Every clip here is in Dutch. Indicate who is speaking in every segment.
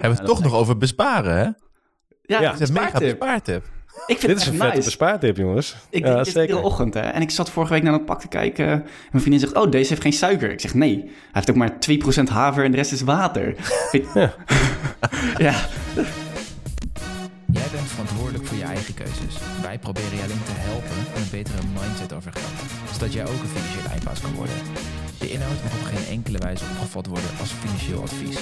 Speaker 1: Hebben we het toch nog over besparen, hè?
Speaker 2: Ja,
Speaker 3: Ja,
Speaker 1: Het is een mega
Speaker 2: spaartip.
Speaker 1: bespaartip.
Speaker 2: Ik vind
Speaker 3: Dit is
Speaker 2: het
Speaker 3: een vette
Speaker 2: nice.
Speaker 3: bespaartip, jongens.
Speaker 2: Ik
Speaker 3: ja,
Speaker 2: denk dit iedere ochtend, hè. En ik zat vorige week naar het pak te kijken. En mijn vriendin zegt, oh, deze heeft geen suiker. Ik zeg, nee. Hij heeft ook maar 2% haver en de rest is water.
Speaker 3: Ja.
Speaker 2: ja.
Speaker 4: Jij bent verantwoordelijk voor je eigen keuzes. Wij proberen je alleen te helpen met een betere mindset over geld, zodat jij ook een financiële eindbaas kan worden. De inhoud mag op geen enkele wijze opgevat worden als financieel advies.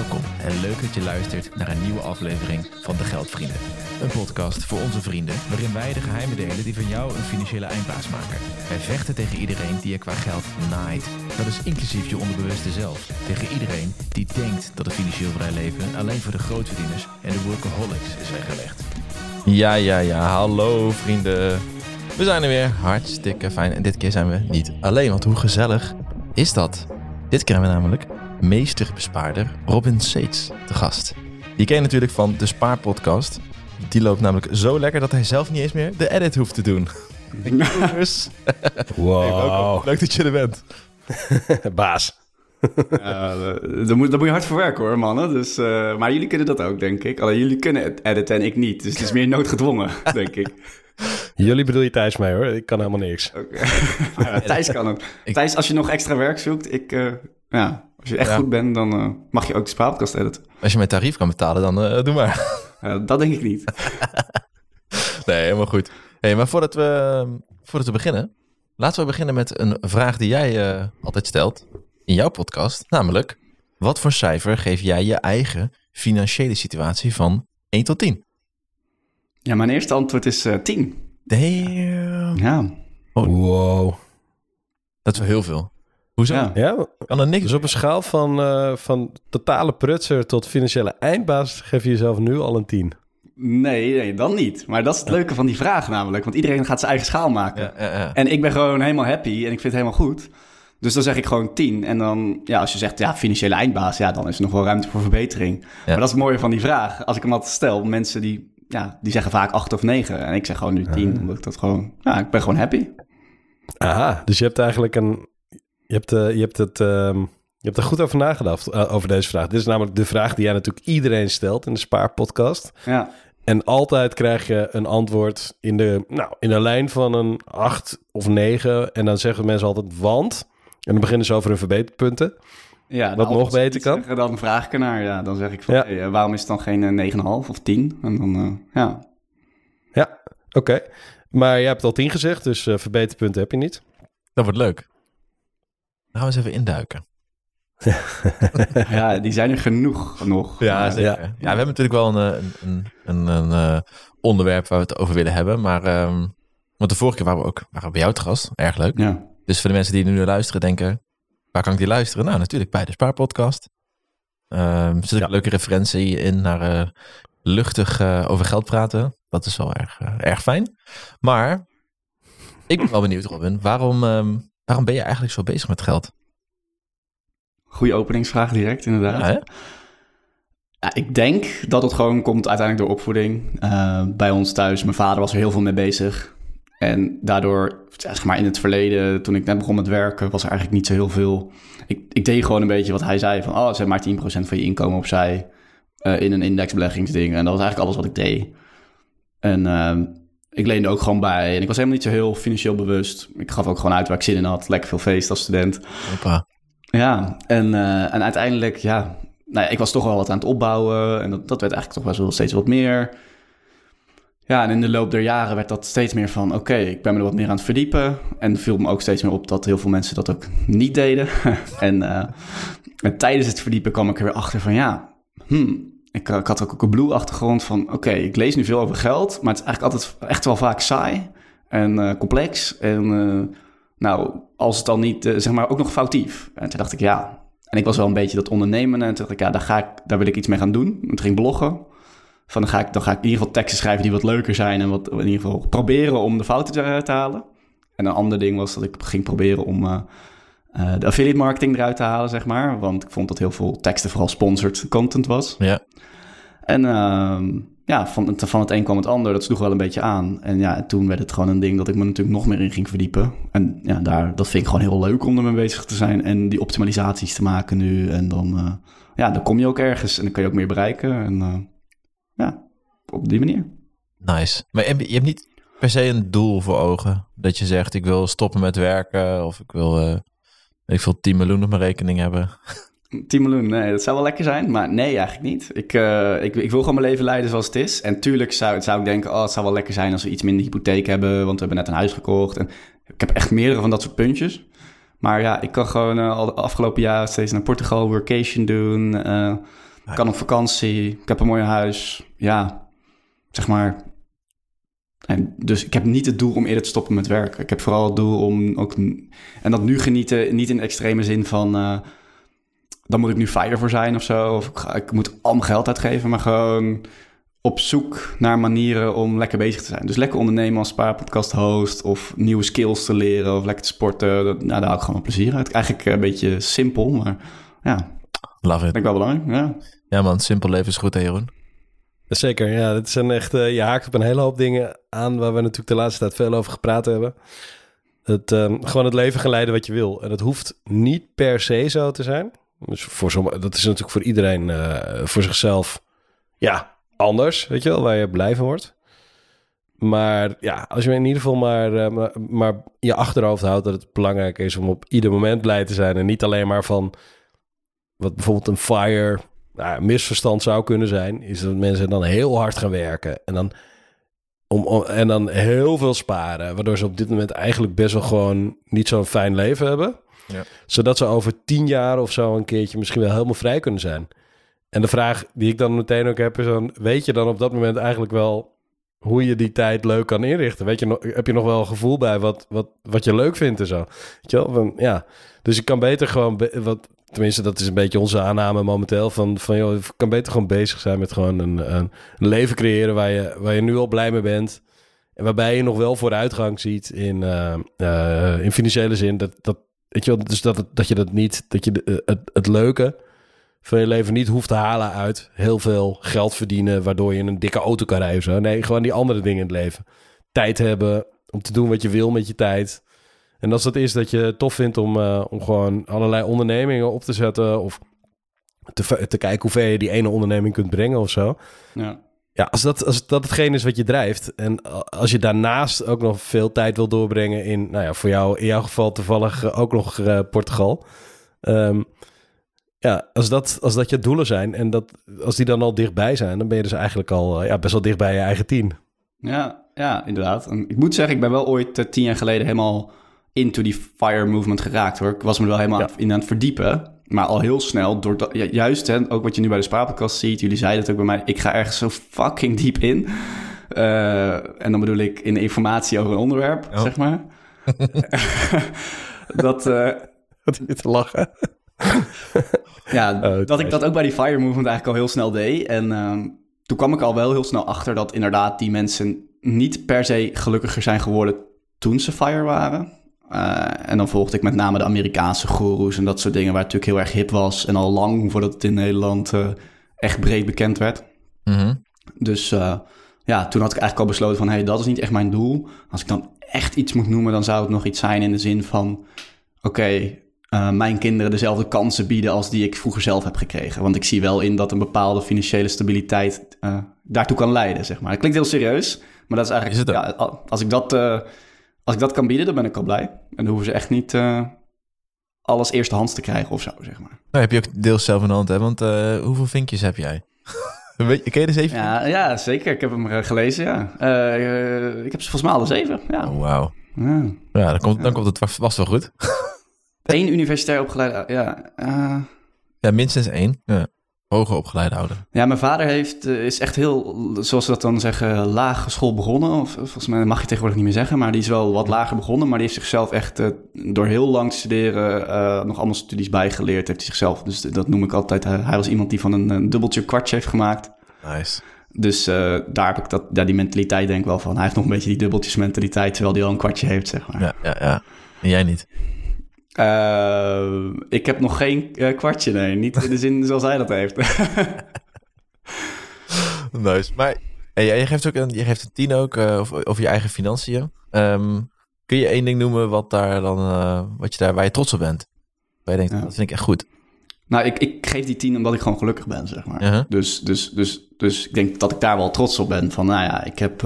Speaker 4: Welkom en leuk dat je luistert naar een nieuwe aflevering van De Geldvrienden. Een podcast voor onze vrienden, waarin wij de geheimen delen die van jou een financiële eindbaas maken. Wij vechten tegen iedereen die je qua geld naait. Dat is inclusief je onderbewuste zelf. Tegen iedereen die denkt dat het financieel vrij leven alleen voor de grootverdieners en de workaholics is weggelegd.
Speaker 1: Ja, ja, ja. Hallo vrienden. We zijn er weer. Hartstikke fijn. En dit keer zijn we niet alleen, want hoe gezellig is dat? Dit keer we namelijk meesterbespaarder Robin Seets te gast. Die ken je natuurlijk van de Spaarpodcast. Die loopt namelijk zo lekker dat hij zelf niet eens meer de edit hoeft te doen. Dus,
Speaker 3: Wow.
Speaker 1: leuk dat je er bent.
Speaker 3: Baas.
Speaker 2: Ja, eh, daar, moet, daar moet je hard voor werken hoor, mannen. Dus, eh, maar jullie kunnen dat ook, denk ik. Alleen jullie kunnen het editen en ik niet. Dus het is meer noodgedwongen, denk ik.
Speaker 3: Jullie bedoel je Thijs mee hoor. Ik kan helemaal niks.
Speaker 2: Oké. Maar ja, Thijs kan het.
Speaker 1: Ik-
Speaker 2: Thijs, als je nog extra werk zoekt, ik, eh, ja, als je echt
Speaker 1: Ja.
Speaker 2: goed bent, dan eh, mag je ook de spaarpodcast editen.
Speaker 1: Als je mijn tarief kan betalen, dan eh, doe maar.
Speaker 2: Eh, dat denk ik niet.
Speaker 1: Nee, helemaal goed. Hey, maar voordat we, voordat we beginnen, laten we beginnen met een vraag die jij eh, altijd stelt in jouw podcast. Namelijk, wat voor cijfer geef jij je eigen financiële situatie van 1 tot 10?
Speaker 2: Ja, mijn eerste antwoord is eh 10.
Speaker 1: Damn.
Speaker 2: Ja.
Speaker 3: Wow.
Speaker 1: Dat is wel heel veel. Hoezo?
Speaker 2: Ja.
Speaker 3: Ja,
Speaker 1: Kan er niks
Speaker 3: dus op een schaal van, eh, van totale prutser tot financiële eindbaas geef je jezelf nu al een 10.
Speaker 2: Nee, nee, dan niet. Maar dat is het leuke van die vraag namelijk. Want iedereen gaat zijn eigen schaal maken.
Speaker 1: Ja, ja, ja.
Speaker 2: En ik ben gewoon helemaal happy en ik vind het helemaal goed. Dus dan zeg ik gewoon 10. En dan, ja, als je zegt, ja, financiële eindbaas, ja, dan is er nog wel ruimte voor verbetering. Maar dat is het mooie van die vraag. Als ik hem altijd stel, mensen die, ja, die zeggen vaak 8 of 9. En ik zeg gewoon nu 10, omdat ik dat gewoon, ja, ik ben gewoon happy.
Speaker 3: Aha, dus je hebt eigenlijk een... Je hebt, eh, je hebt het... ehm, je hebt er goed over nagedacht eh, over deze vraag. Dit is namelijk de vraag die jij natuurlijk iedereen stelt in de Spaarpodcast.
Speaker 2: Ja,
Speaker 3: En altijd krijg je een antwoord in de, nou, in de lijn van een 8 of 9. En dan zeggen mensen altijd want. En dan beginnen ze over hun verbeterpunten.
Speaker 2: Ja
Speaker 3: Wat nog beter kan?
Speaker 2: zeggen, dan vraag ik ernaar, ja. Dan zeg ik van,
Speaker 3: Ja.
Speaker 2: hey, eh, waarom is het dan geen eh, 9,5 of 10? En dan, eh, ja.
Speaker 3: Ja, oké. Maar je hebt al 10 gezegd, dus eh, verbeterpunten heb je niet.
Speaker 1: Dat wordt leuk. Dan gaan we eens even induiken.
Speaker 2: ja, die zijn er genoeg nog.
Speaker 1: Ja,
Speaker 2: Maar-
Speaker 1: zeker.
Speaker 3: ja.
Speaker 1: Ja. we hebben natuurlijk wel een, eh, een, een, een, eh, onderwerp waar we het over willen hebben. Maar ehm, want de vorige keer waren we ook waren we bij jou te gast. Erg leuk.
Speaker 2: Ja.
Speaker 1: Dus voor de mensen die nu luisteren denken, waar kan ik die luisteren? Nou, natuurlijk bij de Spaarpodcast. Er zit ook
Speaker 3: Ja.
Speaker 1: een leuke referentie in naar eh, luchtig eh, over geld praten. Dat is wel erg, eh, erg fijn. Maar ik ben wel benieuwd, Robin. Waarom, ehm, waarom ben je eigenlijk zo bezig met geld?
Speaker 2: Goeie openingsvraag direct, inderdaad.
Speaker 1: Ja,
Speaker 2: ik denk dat het gewoon komt uiteindelijk door opvoeding. Bij ons thuis, mijn vader was er heel veel mee bezig. En daardoor, zeg maar in het verleden, toen ik net begon met werken, was er eigenlijk niet zo heel veel. Ik, ik deed gewoon een beetje wat hij zei: van oh, zet maar 10% van je inkomen opzij eh, in een indexbeleggingsding. En dat was eigenlijk alles wat ik deed. En ehm, ik leende ook gewoon bij. En ik was helemaal niet zo heel financieel bewust. Ik gaf ook gewoon uit waar ik zin in had. Lekker veel feest als student. Ja, en, eh, en uiteindelijk, ja, nou ja, ik was toch wel wat aan het opbouwen en dat, dat werd eigenlijk toch wel steeds wat meer. Ja, en in de loop der jaren werd dat steeds meer van, oké, ik ben me er wat meer aan het verdiepen. En viel me ook steeds meer op dat heel veel mensen dat ook niet deden. en, eh, en tijdens het verdiepen kwam ik er weer achter van, ja, hmm, ik, ik had ook een blue-achtergrond van, oké, ik lees nu veel over geld, maar het is eigenlijk altijd echt wel vaak saai en eh, complex. En eh, nou, als het dan niet, zeg maar, ook nog foutief. En toen dacht ik, ja. En ik was wel een beetje dat ondernemen. En toen dacht ik, ja, daar, ga ik, daar wil ik iets mee gaan doen. En toen ging bloggen. Van dan ga, ik, dan ga ik in ieder geval teksten schrijven die wat leuker zijn. En wat, in ieder geval proberen om de fouten te, te halen. En een ander ding was dat ik ging proberen om eh, eh, de affiliate marketing eruit te halen, zeg maar. Want ik vond dat heel veel teksten vooral sponsored content was.
Speaker 1: Ja.
Speaker 2: En, ehm, ja, van, het- van het een kwam het ander. Dat sloeg wel een beetje aan. En ja, toen werd het gewoon een ding dat ik me natuurlijk nog meer in ging verdiepen. En ja, daar, dat vind ik gewoon heel leuk om ermee bezig te zijn. En die optimalisaties te maken nu. En dan, eh, ja, dan kom je ook ergens en dan kan je ook meer bereiken. En eh, ja, op die manier.
Speaker 1: Nice. Maar je, hebt niet per se een doel voor ogen. Dat je zegt, ik wil stoppen met werken. Of ik wil, weet ik veel, 10 miljoen op mijn rekening hebben.
Speaker 2: 10 miljoen, nee, dat zou wel lekker zijn. Maar nee, eigenlijk niet. Ik, eh, ik, ik wil gewoon mijn leven leiden zoals het is. En tuurlijk zou, zou ik denken, oh, het zou wel lekker zijn als we iets minder hypotheek hebben. Want we hebben net een huis gekocht. En ik heb echt meerdere van dat soort puntjes. Maar ja, ik kan gewoon eh, al de afgelopen jaren steeds naar Portugal workation doen. Eh, ik kan op vakantie. Ik heb een mooi huis. Ja, zeg maar. En dus ik heb niet het doel om eerder te stoppen met werken. Ik heb vooral het doel om ook... En dat nu genieten, niet in extreme zin van... eh, dan moet ik nu fire voor zijn of zo. Of ik, ik moet al mijn geld uitgeven, maar gewoon op zoek naar manieren om lekker bezig te zijn. Dus lekker ondernemen als spaarpodcast host of nieuwe skills te leren of lekker te sporten. Nou, daar haal ik gewoon plezier uit. Eigenlijk een beetje simpel, maar ja,
Speaker 1: Love it.
Speaker 2: ik wel belangrijk. Ja.
Speaker 1: Ja man, simpel leven is goed hè Jeroen?
Speaker 3: Zeker, ja. Dat zijn echt, eh, je haakt op een hele hoop dingen aan waar we natuurlijk de laatste tijd veel over gepraat hebben. Het, ehm, gewoon het leven gaan leiden wat je wil. En dat hoeft niet per se zo te zijn. Dus voor sommige, dat is natuurlijk voor iedereen, eh, voor zichzelf, ja, anders, weet je wel, waar je blij van wordt. Maar ja, als je in ieder geval maar, eh, maar, maar je achterhoofd houdt dat het belangrijk is om op ieder moment blij te zijn. En niet alleen maar van wat bijvoorbeeld een fire nou, een misverstand zou kunnen zijn, is dat mensen dan heel hard gaan werken en dan, om, om- en dan heel veel sparen, waardoor ze op dit moment eigenlijk best wel gewoon niet zo'n fijn leven hebben.
Speaker 1: Ja.
Speaker 3: Zodat ze over tien jaar of zo een keertje misschien wel helemaal vrij kunnen zijn. En de vraag die ik dan meteen ook heb is dan, weet je dan op dat moment eigenlijk wel hoe je die tijd leuk kan inrichten? Weet je, heb je nog wel een gevoel bij wat, wat, wat je leuk vindt en zo? Weet je wel? Ja. Dus ik kan beter gewoon, wat, tenminste dat is een beetje onze aanname momenteel, van, van joh, kan beter gewoon bezig zijn met gewoon een, een, leven creëren waar je, waar je nu al blij mee bent. En waarbij je nog wel vooruitgang ziet in, eh, eh, in financiële zin. Dat, dat, weet je wel, dus dat, dat je dat niet, dat je de, eh, het, het leuke van je leven niet hoeft te halen uit heel veel geld verdienen, waardoor je een dikke auto kan rijden of zo. Nee, gewoon die andere dingen in het leven. Tijd hebben om te doen wat je wil met je tijd. En als dat is dat je het tof vindt om, eh, om gewoon allerlei ondernemingen op te zetten of te, te kijken hoe ver je die ene onderneming kunt brengen of zo.
Speaker 2: Ja.
Speaker 3: Ja, als dat, als dat hetgeen is wat je drijft. En als je daarnaast ook nog veel tijd wil doorbrengen in, nou ja, voor jou in jouw geval toevallig eh, ook nog eh, Portugal. Ehm, ja, als dat, als dat je doelen zijn en dat, als die dan al dichtbij zijn, dan ben je dus eigenlijk al eh, ja, best wel dicht bij je eigen tien.
Speaker 2: Ja, ja, inderdaad. En ik moet zeggen, ik ben wel ooit eh, tien jaar geleden helemaal into die fire movement geraakt hoor. Ik was me er wel helemaal
Speaker 3: Ja.
Speaker 2: in aan het verdiepen. Maar al heel snel, door dat, ja, juist hè, ook wat je nu bij de Spaarpodcast ziet, jullie zeiden het ook bij mij, ik ga ergens zo fucking diep in. Eh, en dan bedoel ik in de informatie over een onderwerp,
Speaker 1: Oh.
Speaker 2: zeg maar. dat, eh,
Speaker 3: Wat je te lachen.
Speaker 2: ja,
Speaker 3: Oh,
Speaker 2: dat ik dat ook bij die fire movement eigenlijk al heel snel deed. En ehm, toen kwam ik al wel heel snel achter dat inderdaad die mensen niet per se gelukkiger zijn geworden toen ze fire waren. Eh, en dan volgde ik met name de Amerikaanse goeroes en dat soort dingen waar het natuurlijk heel erg hip was. En al lang voordat het in Nederland eh, echt breed bekend werd.
Speaker 1: Mhm.
Speaker 2: Dus eh, ja, toen had ik eigenlijk al besloten van... hé, hey, dat is niet echt mijn doel. Als ik dan echt iets moet noemen, dan zou het nog iets zijn in de zin van... oké, eh, mijn kinderen dezelfde kansen bieden als die ik vroeger zelf heb gekregen. Want ik zie wel in dat een bepaalde financiële stabiliteit eh, daartoe kan leiden, zeg maar. Dat klinkt heel serieus, maar dat is eigenlijk...
Speaker 1: Is
Speaker 2: ja, als, ik dat, eh, als ik dat kan bieden, dan ben ik al blij. En dan hoeven ze echt niet alles eerstehands te krijgen of zo, zeg maar.
Speaker 1: Nou heb je ook deels zelf in de hand hè, want hoeveel vinkjes heb jij? Weet je, ken je de zeven?
Speaker 2: Ja, ja, zeker. Ik heb hem gelezen, ja. Ik heb ze volgens mij alle zeven, ja.
Speaker 1: Oh, wauw.
Speaker 2: ja.
Speaker 1: Ja, dan komt, dan komt het vast wel goed.
Speaker 2: Eén universitair opgeleide, ja. eh,
Speaker 1: Ja, minstens één. Ja. Hoger opgeleide ouder.
Speaker 2: ja, mijn vader heeft, eh, is echt heel, zoals ze dat dan zeggen, lage school begonnen. Of volgens mij mag je tegenwoordig niet meer zeggen, maar die is wel wat lager begonnen. Maar die heeft zichzelf echt eh, door heel lang te studeren nog allemaal studies bijgeleerd. Heeft hij zichzelf, dus dat noem ik altijd. hij was iemand die van een, een dubbeltje kwartje heeft gemaakt.
Speaker 1: Nice.
Speaker 2: Dus eh, daar heb ik dat, ja, die mentaliteit denk ik wel van. Hij heeft nog een beetje die dubbeltjes mentaliteit, terwijl hij al een kwartje heeft, zeg maar.
Speaker 1: Ja, ja, ja. En jij niet?
Speaker 2: Eh, ik heb nog geen eh, kwartje, nee. Niet in de zin zoals hij dat heeft.
Speaker 1: Nice. Maar Hey, je, geeft ook een, je geeft een tien ook uh, over, over, je eigen financiën. Um, kun je één ding noemen wat, daar dan, wat je daar, waar je trots op bent? Waar je denkt, ja. dat vind ik echt goed.
Speaker 2: Nou, ik, ik geef die tien omdat ik gewoon gelukkig ben, zeg maar. Uh -huh. dus, dus, dus, dus ik denk dat ik daar wel trots op ben. Van, nou ja, ik heb...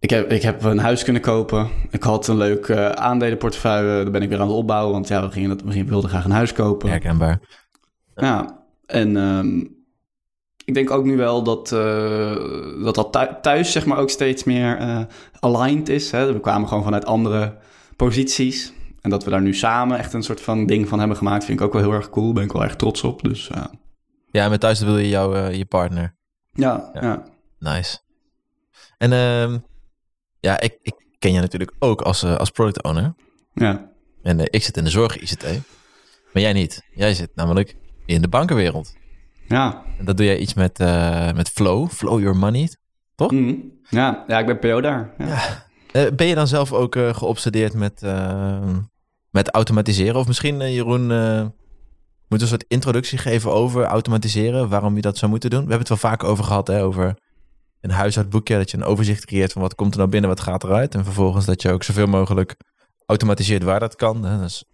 Speaker 2: Ik heb, ik heb een huis kunnen kopen. Ik had een leuk uh, aandelenportefeuille. Daar ben ik weer aan het opbouwen. Want ja, we, gingen dat, we wilden graag een huis kopen.
Speaker 1: Herkenbaar.
Speaker 2: Ja, en um, ik denk ook nu wel dat uh, dat, dat thuis zeg maar ook steeds meer uh, aligned is. Hè? We kwamen gewoon vanuit andere posities. En dat we daar nu samen echt een soort van ding van hebben gemaakt, vind ik ook wel heel erg cool. Ben ik wel erg trots op. Dus.
Speaker 1: Ja, en met thuis wil je jouw je partner.
Speaker 2: Ja, ja, ja.
Speaker 1: Nice. En uh, ja, ik, ik ken je natuurlijk ook als, als product owner.
Speaker 2: Ja.
Speaker 1: En ik zit in de zorg ICT. Maar jij niet. Jij zit namelijk in de bankenwereld.
Speaker 2: Ja.
Speaker 1: En dat doe jij iets met, uh, met Flow, Flow Your Money, toch?
Speaker 2: Mm. Ja. ja, ik ben PO daar. Ja.
Speaker 1: ja. Ben je dan zelf ook geobsedeerd met, met automatiseren? Of misschien, Jeroen, moet een soort introductie geven over automatiseren, waarom je dat zou moeten doen? We hebben het wel vaak over gehad, hè, over een huishoudboekje, dat je een overzicht creëert van wat komt er nou binnen, wat gaat eruit. En vervolgens dat je ook zoveel mogelijk automatiseert waar dat kan. Hè? Dus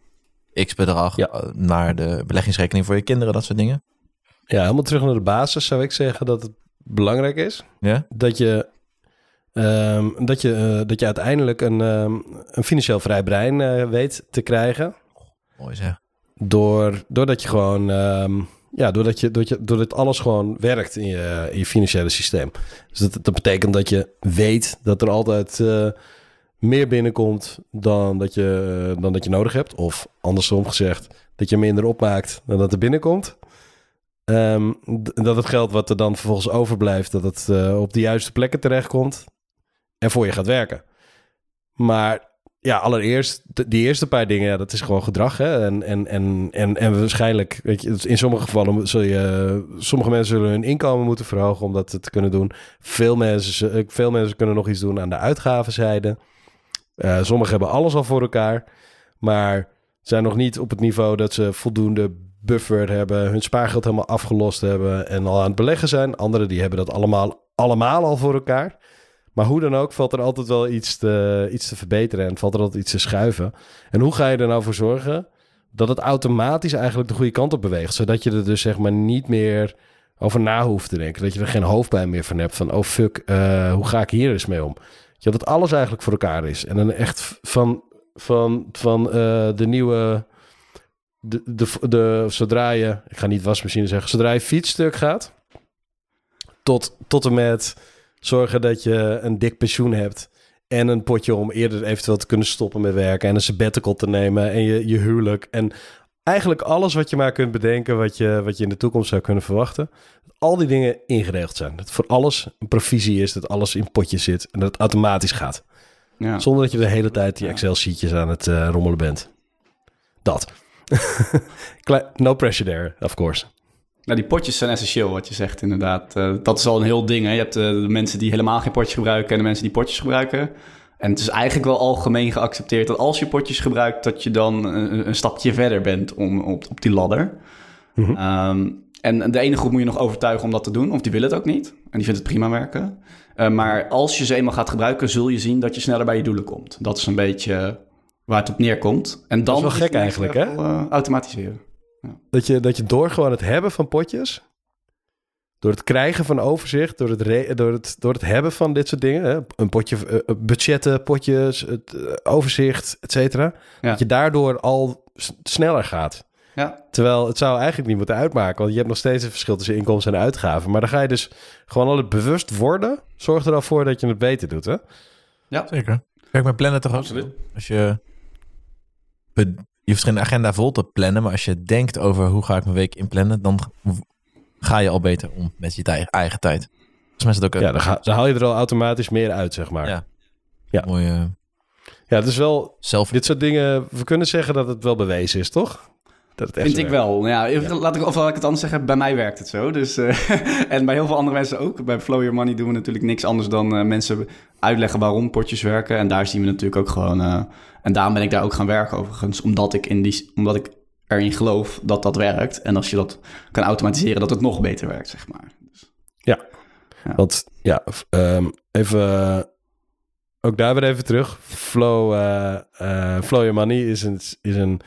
Speaker 1: x bedrag ja. naar de beleggingsrekening voor je kinderen, dat soort dingen.
Speaker 3: Ja, helemaal terug naar de basis zou ik zeggen dat het belangrijk is.
Speaker 1: Ja?
Speaker 3: Dat je, um, dat je, uh, dat je uiteindelijk een, um, een financieel vrij brein uh, weet te krijgen.
Speaker 1: Mooi zeg.
Speaker 3: Door, doordat je gewoon, um, ja, doordat, je, doordat, je, doordat alles gewoon werkt in je, in je financiële systeem. Dus dat, dat betekent dat je weet dat er altijd uh, meer binnenkomt dan dat, je, dan dat je nodig hebt. Of andersom gezegd, dat je minder opmaakt dan dat er binnenkomt. Um, dat het geld wat er dan vervolgens overblijft, dat het uh, op de juiste plekken terechtkomt en voor je gaat werken. Maar ja, allereerst, die eerste paar dingen, ja, dat is gewoon gedrag. Hè? En, en, en, en, en waarschijnlijk, weet je, in sommige gevallen zul je, sommige mensen zullen hun inkomen moeten verhogen om dat te kunnen doen. Veel mensen, veel mensen kunnen nog iets doen aan de uitgavenzijde. Uh, sommigen hebben alles al voor elkaar, maar zijn nog niet op het niveau dat ze voldoende buffer hebben, hun spaargeld helemaal afgelost hebben en al aan het beleggen zijn. Anderen die hebben dat allemaal, allemaal al voor elkaar. Maar hoe dan ook valt er altijd wel iets te, iets te verbeteren en valt er altijd iets te schuiven. En hoe ga je er nou voor zorgen dat het automatisch eigenlijk de goede kant op beweegt? Zodat je er dus zeg maar niet meer over na hoeft te denken. Dat je er geen hoofdpijn meer van hebt van oh fuck, uh, hoe ga ik hier eens mee om? Ja, dat alles eigenlijk voor elkaar is. En dan echt van, van, van uh, de nieuwe de, de, de, zodra je, ik ga niet wasmachine zeggen, zodra je fietsstuk gaat, tot, tot en met zorgen dat je een dik pensioen hebt en een potje om eerder eventueel te kunnen stoppen met werken en een sabbatical te nemen en je, je huwelijk en eigenlijk alles wat je maar kunt bedenken wat je, wat je in de toekomst zou kunnen verwachten. Al die dingen ingeregeld zijn. Dat voor alles een provisie is, dat alles in potjes zit en dat het automatisch gaat. Ja. Zonder dat je de hele tijd die Excel-sheetjes aan het uh, rommelen bent. Dat. no pressure there, of course.
Speaker 2: Nou, die potjes zijn essentieel, wat je zegt inderdaad. Uh, dat is al een heel ding. Hè? Je hebt uh, de mensen die helemaal geen potjes gebruiken en de mensen die potjes gebruiken. En het is eigenlijk wel algemeen geaccepteerd dat als je potjes gebruikt, dat je dan een, een stapje verder bent om, op, op die ladder. Mm -hmm. um, en de ene groep moet je nog overtuigen om dat te doen, of die wil het ook niet. En die vindt het prima werken. Uh, maar als je ze eenmaal gaat gebruiken, zul je zien dat je sneller bij je doelen komt. Dat is een beetje waar het op neerkomt. En dan
Speaker 3: dat is wel gek eigenlijk, hè?
Speaker 2: Automatiseren.
Speaker 3: Ja. Dat, je, dat je door gewoon het hebben van potjes, door het krijgen van overzicht, door het, re, door het, door het hebben van dit soort dingen, hè? een potje, uh, budgetten, potjes, het uh, overzicht, et cetera, ja. dat je daardoor al sneller gaat.
Speaker 2: Ja.
Speaker 3: Terwijl het zou eigenlijk niet moeten uitmaken, want je hebt nog steeds een verschil tussen inkomsten en uitgaven. Maar dan ga je dus gewoon al het bewust worden, zorgt er al voor dat je het beter doet, hè?
Speaker 1: Ja, zeker. Kijk, met plannen toch ook. Als je je hoeft geen agenda vol te plannen, maar als je denkt over hoe ga ik mijn week inplannen, dan ga je al beter om met je eigen tijd. Volgens mij ook.
Speaker 3: Ja, dan, ga, dan, haal je er al automatisch meer uit, zeg maar.
Speaker 1: Ja.
Speaker 3: Ja.
Speaker 1: Mooie.
Speaker 3: Ja, het is wel. Zelf... Dit soort dingen. We kunnen zeggen dat het wel bewezen is, toch?
Speaker 2: Dat het echt Vind ik wel. Ja, laat ik, of laat ik het anders zeggen, bij mij werkt het zo. Dus, uh, en bij heel veel andere mensen ook. Bij Flow Your Money doen we natuurlijk niks anders dan uh, mensen uitleggen waarom potjes werken. En daar zien we natuurlijk ook gewoon... Uh, en daarom ben ik daar ook gaan werken overigens. Omdat ik, in die, omdat ik erin geloof dat dat werkt. En als je dat kan automatiseren, dat het nog beter werkt, zeg maar. Dus.
Speaker 3: Ja.
Speaker 2: Ja.
Speaker 3: Want ja, ehm, even... eh, ook daar weer even terug. Flow, eh eh, Flow Your Money is een... Is een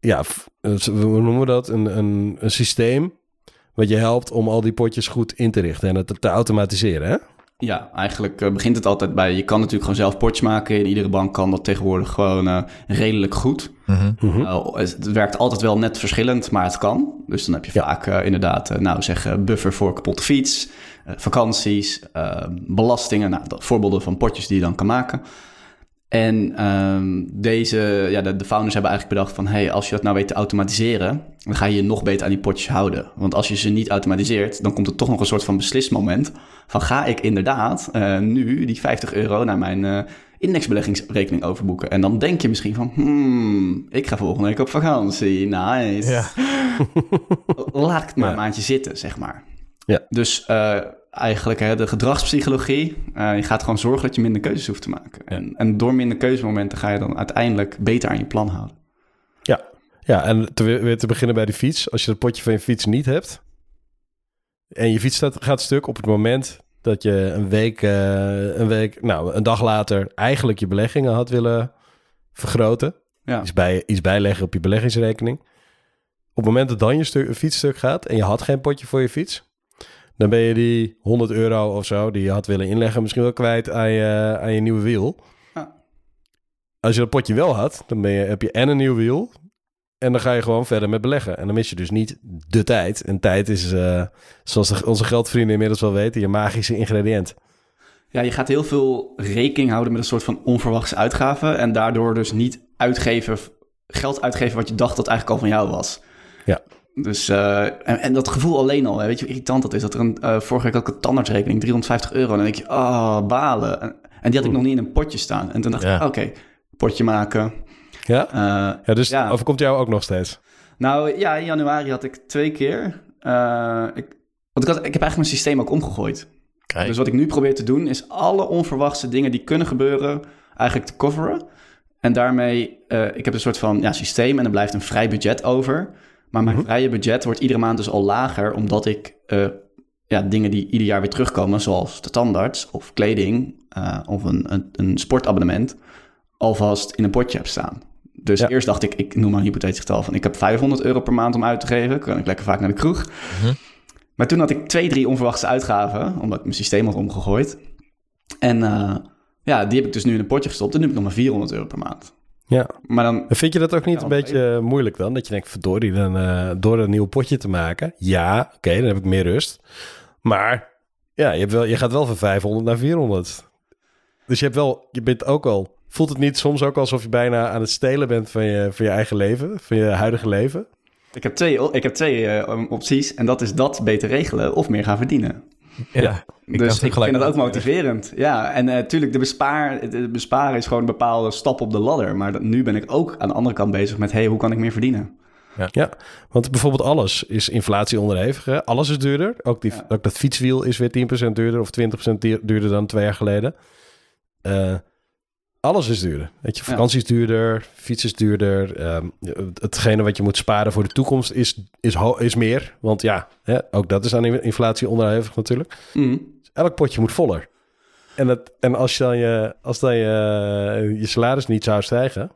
Speaker 3: ja, eh, hoe noemen we dat? Een, een, een systeem wat je helpt om al die potjes goed in te richten en het te automatiseren, hè?
Speaker 2: Ja, eigenlijk eh, begint het altijd bij... Je kan natuurlijk gewoon zelf potjes maken. In iedere bank kan dat tegenwoordig gewoon eh, redelijk goed.
Speaker 1: Mhm.
Speaker 3: Mhm.
Speaker 2: Nou, het werkt altijd wel net verschillend, maar het kan. Dus dan heb je
Speaker 3: Ja.
Speaker 2: vaak eh, inderdaad, eh, nou zeg, eh, buffer voor kapotte fiets, eh, vakanties, eh, belastingen. Nou, dat, voorbeelden van potjes die je dan kan maken. En ehm, deze, ja, de, de founders hebben eigenlijk bedacht van... hey, als je dat nou weet te automatiseren... dan ga je je nog beter aan die potjes houden. Want als je ze niet automatiseert... dan komt er toch nog een soort van beslismoment... van ga ik inderdaad eh, nu die 50 euro naar mijn eh, indexbeleggingsrekening overboeken. En dan denk je misschien van... hmm, ik ga volgende week op vakantie. Nice.
Speaker 1: Ja.
Speaker 2: Laat ik het maar
Speaker 3: Ja.
Speaker 2: een maandje zitten, zeg maar.
Speaker 3: Ja.
Speaker 2: Dus eh, eigenlijk hè, de gedragspsychologie. eh, je gaat gewoon zorgen dat je minder keuzes hoeft te maken. En, en door minder keuzemomenten ga je dan uiteindelijk beter aan je plan houden.
Speaker 3: Ja, en te, weer te beginnen bij de fiets. Als je het potje van je fiets niet hebt... en je fiets staat, gaat stuk op het moment dat je een week, eh, een week... nou, een dag later eigenlijk je beleggingen had willen vergroten...
Speaker 2: Ja.
Speaker 3: Iets, bij, iets bijleggen op je beleggingsrekening. Op het moment dat dan je stuk gaat en je had geen potje voor je fiets, dan ben je die 100 euro of zo die je had willen inleggen misschien wel kwijt aan je, aan je nieuwe wiel.
Speaker 2: Ja.
Speaker 3: Als je dat potje wel had, dan ben je, heb je en een nieuw wiel en dan ga je gewoon verder met beleggen. En dan mis je dus niet de tijd. En tijd is, eh, zoals de- onze geldvrienden inmiddels wel weten, je magische ingrediënt.
Speaker 2: Ja, je gaat heel veel rekening houden met een soort van onverwachte uitgaven. En daardoor dus niet uitgeven, geld uitgeven wat je dacht dat eigenlijk al van jou was.
Speaker 3: Ja.
Speaker 2: Dus, eh, en, en dat gevoel alleen al, hè, weet je hoe irritant dat is? Dat er een, eh, vorige week had ik een tandartsrekening, 350 euro. En dan denk je, ah, balen. En, en die had ik nog niet in een potje staan. En toen dacht
Speaker 1: Ja.
Speaker 2: ik, oké, potje maken.
Speaker 3: Ja?
Speaker 2: Eh,
Speaker 3: Ja, dus
Speaker 2: Ja.
Speaker 3: overkomt jou ook nog steeds.
Speaker 2: nou ja, in januari had ik twee keer. ik, want ik, had, ik heb eigenlijk mijn systeem ook omgegooid.
Speaker 1: Kijk.
Speaker 2: Dus wat ik nu probeer te doen, is alle onverwachte dingen die kunnen gebeuren, eigenlijk te coveren. En daarmee, ik heb een soort van ja, systeem en er blijft een vrij budget over. Maar mijn
Speaker 3: Mhm.
Speaker 2: vrije budget wordt iedere maand dus al lager, omdat ik eh, ja, dingen die ieder jaar weer terugkomen, zoals de tandarts of kleding eh, of een, een, een sportabonnement, alvast in een potje heb staan. Dus
Speaker 3: Ja.
Speaker 2: eerst dacht ik, ik noem maar een hypothetisch getal van, ik heb 500 euro per maand om uit te geven, kan ik lekker vaak naar de kroeg.
Speaker 1: Mhm.
Speaker 2: Maar toen had ik twee, drie onverwachte uitgaven, omdat ik mijn systeem had omgegooid. En eh, ja, die heb ik dus nu in een potje gestopt en nu heb ik nog maar 400 euro per maand.
Speaker 3: Ja.
Speaker 2: Maar dan,
Speaker 3: vind je dat ook niet een beetje moeilijk dan? Dat je denkt, verdorie, dan, eh, door een nieuw potje te maken. Ja, oké, dan heb ik meer rust. Maar ja, je, hebt wel, je gaat wel van 500 naar 400. Dus je, hebt wel, je bent ook al... Voelt het niet soms ook alsof je bijna aan het stelen bent van je, van je eigen leven? Van je huidige leven?
Speaker 2: ik heb twee, ik heb twee eh, opties en dat is dat beter regelen of meer gaan verdienen.
Speaker 1: Ja.
Speaker 2: dus
Speaker 1: dacht
Speaker 2: ik vind dat ook motiverend. Ja, en natuurlijk, de, bespaar, de besparen is gewoon een bepaalde stap op de ladder. Maar dat, nu ben ik ook aan de andere kant bezig met, hey, hoe kan ik meer verdienen?
Speaker 3: Ja, want bijvoorbeeld alles is inflatie onderhevig. Hè? Alles is duurder. Ook, die,
Speaker 2: Ja.
Speaker 3: ook dat fietswiel is weer 10% duurder of 20% duur- duurder dan twee jaar geleden. Eh, alles is duurder. Weet je, vakantie is duurder, fiets is duurder. ehm, hetgene wat je moet sparen voor de toekomst is, is, is meer. Want ja, hè, ook dat is aan inflatie onderhevig natuurlijk.
Speaker 2: Mhm.
Speaker 3: Dus elk potje moet voller. En, het, en als, je dan je, als dan je, je salaris niet zou stijgen,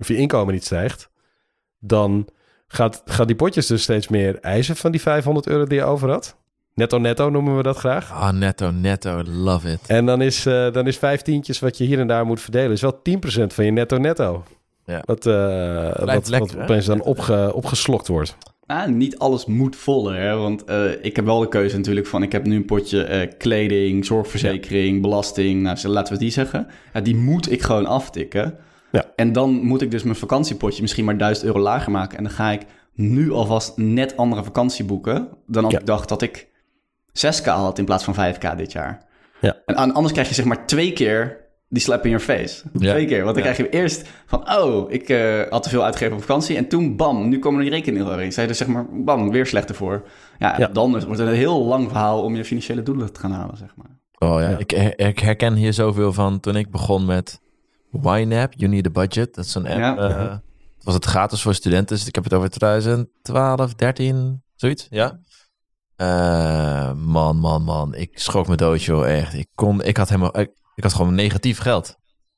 Speaker 3: of je inkomen niet stijgt, dan gaat, gaat die potjes dus steeds meer eisen van die 500 euro die je over had. Netto netto noemen we dat graag.
Speaker 1: Ah, netto, netto, love it.
Speaker 3: En dan is, eh dan is vijftientjes wat je hier en daar moet verdelen, is wel 10% van je netto netto.
Speaker 1: Ja.
Speaker 3: Wat, eh, wat,
Speaker 1: lekker,
Speaker 3: wat opeens dan opge, opgeslokt wordt.
Speaker 2: Nou, niet alles moet voller, hè? want eh, ik heb wel de keuze natuurlijk van... ik heb nu een potje eh, kleding, zorgverzekering, belasting, nou, laten we die zeggen. Ja, die moet ik gewoon aftikken.
Speaker 3: Ja.
Speaker 2: En dan moet ik dus mijn vakantiepotje misschien maar 1000 euro lager maken... en dan ga ik nu alvast net andere vakantie boeken... dan als
Speaker 3: Ja.
Speaker 2: ik dacht dat ik 6k had in plaats van 5k dit jaar.
Speaker 3: Ja.
Speaker 2: En an- anders krijg je zeg maar twee keer die slap in your face.
Speaker 1: Ja.
Speaker 2: Twee keer. Want dan
Speaker 1: Ja.
Speaker 2: krijg je eerst van, oh, ik eh, had te veel uitgegeven op vakantie. En toen, bam, nu komen er die rekeningen erin. Zij dus zeg maar, bam, weer slechter voor. Ja,
Speaker 3: Ja.
Speaker 2: dan wordt het een heel lang verhaal om je financiële doelen te gaan halen, zeg maar.
Speaker 1: Oh ja,
Speaker 3: Ja.
Speaker 1: Ik, her- ik herken hier zoveel van toen ik begon met YNAB, You Need a Budget. Dat is zo'n app.
Speaker 2: Ja.
Speaker 1: eh, was het gratis voor studenten. Dus ik heb het over 2012, 13, zoiets. Ja. Eh, man, man, man. Ik schrok me dood, joh. Echt. Ik, kon, ik, had helemaal, ik, ik had gewoon negatief geld.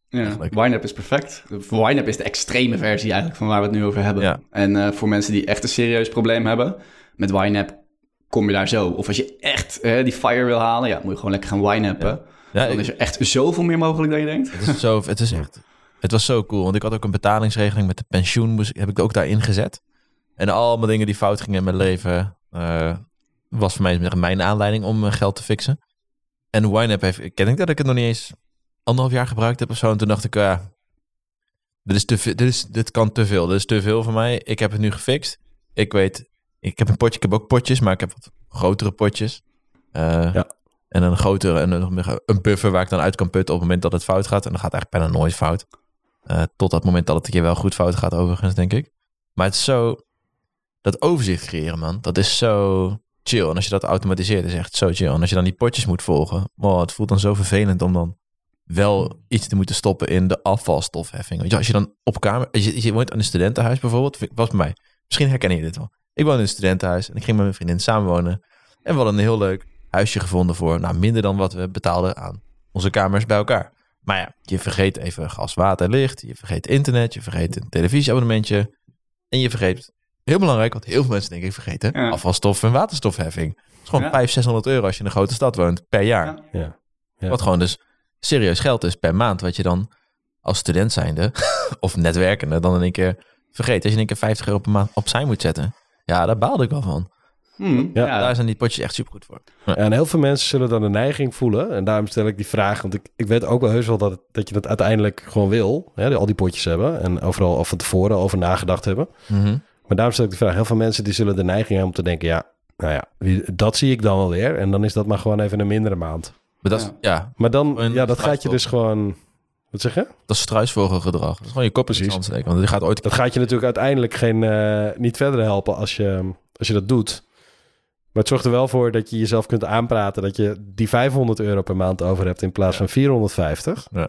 Speaker 2: Ja. YNAB is perfect. YNAB is de extreme versie eigenlijk van waar we het nu over hebben.
Speaker 1: Ja.
Speaker 2: En eh, voor mensen die echt een serieus probleem hebben, met YNAB kom je daar zo. Of als je echt eh, die fire wil halen, ja, moet je gewoon lekker gaan.
Speaker 1: Ja,
Speaker 2: Dan is er echt zoveel meer mogelijk dan je denkt.
Speaker 1: het, is zo, het is echt... Het was zo cool, want ik had ook een betalingsregeling met de pensioen, moest, heb ik ook daarin gezet. En allemaal dingen die fout gingen in mijn leven, was voor mij mijn aanleiding om mijn geld te fixen. En YNAB heeft, ik denk dat ik het nog niet eens anderhalf jaar gebruikt heb of zo. En toen dacht ik, ja, dit, is te, veel- dit, is, dit kan te veel. Dit is te veel voor mij. Ik heb het nu gefixt. Ik weet, ik heb een potje, ik heb ook potjes, maar ik heb wat grotere potjes. Eh,
Speaker 3: Ja.
Speaker 1: En een grotere, en een, een buffer waar ik dan uit kan putten op het moment dat het fout gaat. En dan gaat het eigenlijk bijna nooit fout. Eh, tot dat moment dat het een keer wel goed fout gaat, overigens, denk ik. Maar het is zo, dat overzicht creëren, man. Dat is zo chill. En als je dat automatiseert, is echt zo chill. En als je dan die potjes moet volgen, oh, het voelt dan zo vervelend om dan wel iets te moeten stoppen in de afvalstofheffing. Je, als je dan op kamer, je, je woont aan een studentenhuis bijvoorbeeld, was bij mij. Misschien herken je dit wel. Ik woon in een studentenhuis en ik ging met mijn vriendin samenwonen. En we hadden een heel leuk huisje gevonden voor nou, minder dan wat we betaalden aan onze kamers bij elkaar. Maar ja, je vergeet even gas, water, licht. Je vergeet internet. Je vergeet een televisieabonnementje. En je vergeet, heel belangrijk, wat heel veel mensen denk ik vergeten,
Speaker 2: Ja.
Speaker 1: afvalstof en waterstofheffing. Het is gewoon
Speaker 2: Ja.
Speaker 1: 500, 600 euro als je in een grote stad woont per jaar.
Speaker 2: Ja.
Speaker 3: Ja. Ja.
Speaker 1: Wat gewoon dus serieus geld is per maand. Wat je dan als student zijnde of netwerkende dan in één keer vergeet. Als je in één keer 50 euro per maand opzij moet zetten. Ja, daar baalde ik wel van.
Speaker 2: Hmm,
Speaker 3: Ja,
Speaker 2: ja,
Speaker 1: Daar zijn die potjes echt super goed voor.
Speaker 3: Ja, en heel veel mensen zullen dan de neiging voelen. En daarom stel ik die vraag. Want ik, ik weet ook wel heus wel dat, dat je dat uiteindelijk gewoon wil. Hè, al die potjes hebben. En overal al van tevoren over nagedacht hebben.
Speaker 1: Mhm.
Speaker 3: Maar daarom stel ik de vraag. Heel veel mensen die zullen de neiging hebben om te denken... Ja, nou ja, dat zie ik dan wel weer. En dan is dat maar gewoon even een mindere maand.
Speaker 1: Maar dat is,
Speaker 2: Ja.
Speaker 1: ja,
Speaker 3: Maar dan,
Speaker 1: Een
Speaker 3: ja, dat gaat je dus gewoon... Wat zeg je?
Speaker 1: dat is struisvogelgedrag. Dat is gewoon je kop
Speaker 3: Precies.
Speaker 1: steken. Want die gaat ooit...
Speaker 3: Dat gaat je natuurlijk uiteindelijk geen, eh, niet verder helpen als je, als je dat doet. Maar het zorgt er wel voor dat je jezelf kunt aanpraten dat je die 500 euro per maand over hebt in plaats van 450.
Speaker 1: Ja.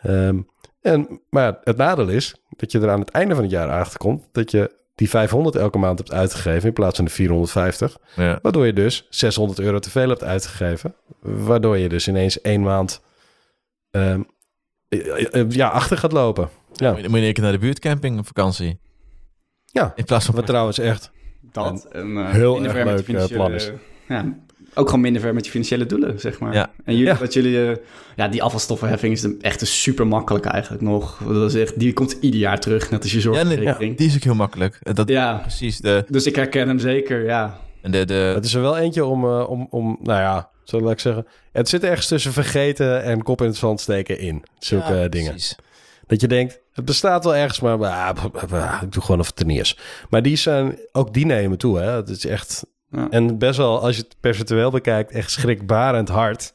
Speaker 3: Ehm, en, maar het nadeel is dat je er aan het einde van het jaar achter komt dat je die 500 elke maand hebt uitgegeven in plaats van de 450.
Speaker 1: Ja.
Speaker 3: Waardoor je dus 600 euro te veel hebt uitgegeven. Waardoor je dus ineens één maand ehm, eh, eh, ja, achter gaat lopen. Ja,
Speaker 1: Moet je moet je een keer naar de buurtcamping op vakantie.
Speaker 3: ja.
Speaker 1: In plaats van...
Speaker 3: wat trouwens echt
Speaker 2: dat. En, eh,
Speaker 3: heel erg leuk, eh, plan is.
Speaker 2: Ja, ook gewoon minder ver met je financiële doelen, zeg maar.
Speaker 1: Ja.
Speaker 2: En jullie,
Speaker 3: Ja.
Speaker 2: wat jullie, eh, ja, die afvalstoffenheffing is de- echt een super makkelijk eigenlijk nog. Dat is echt, die komt ieder jaar terug, net als je
Speaker 1: Ja,
Speaker 2: zorgverzekering.
Speaker 1: die is ook heel makkelijk. Eh, Dat,
Speaker 2: Ja,
Speaker 1: Precies. De,
Speaker 2: dus ik herken hem zeker, ja.
Speaker 1: en de, de,
Speaker 3: Het is er wel eentje om, eh, om, om nou ja, zo laat ik zeggen. Het zit ergens tussen vergeten en kop in het zand steken in. Zulke
Speaker 1: Ja,
Speaker 3: dingen.
Speaker 1: precies.
Speaker 3: Dat je denkt, het bestaat wel ergens, maar ah, b- b- b- ik doe gewoon of het er niet is. Maar die zijn, ook die nemen toe. Hè? Het is echt,
Speaker 2: Ja.
Speaker 3: en best wel, als je het percentueel bekijkt, echt schrikbarend hard.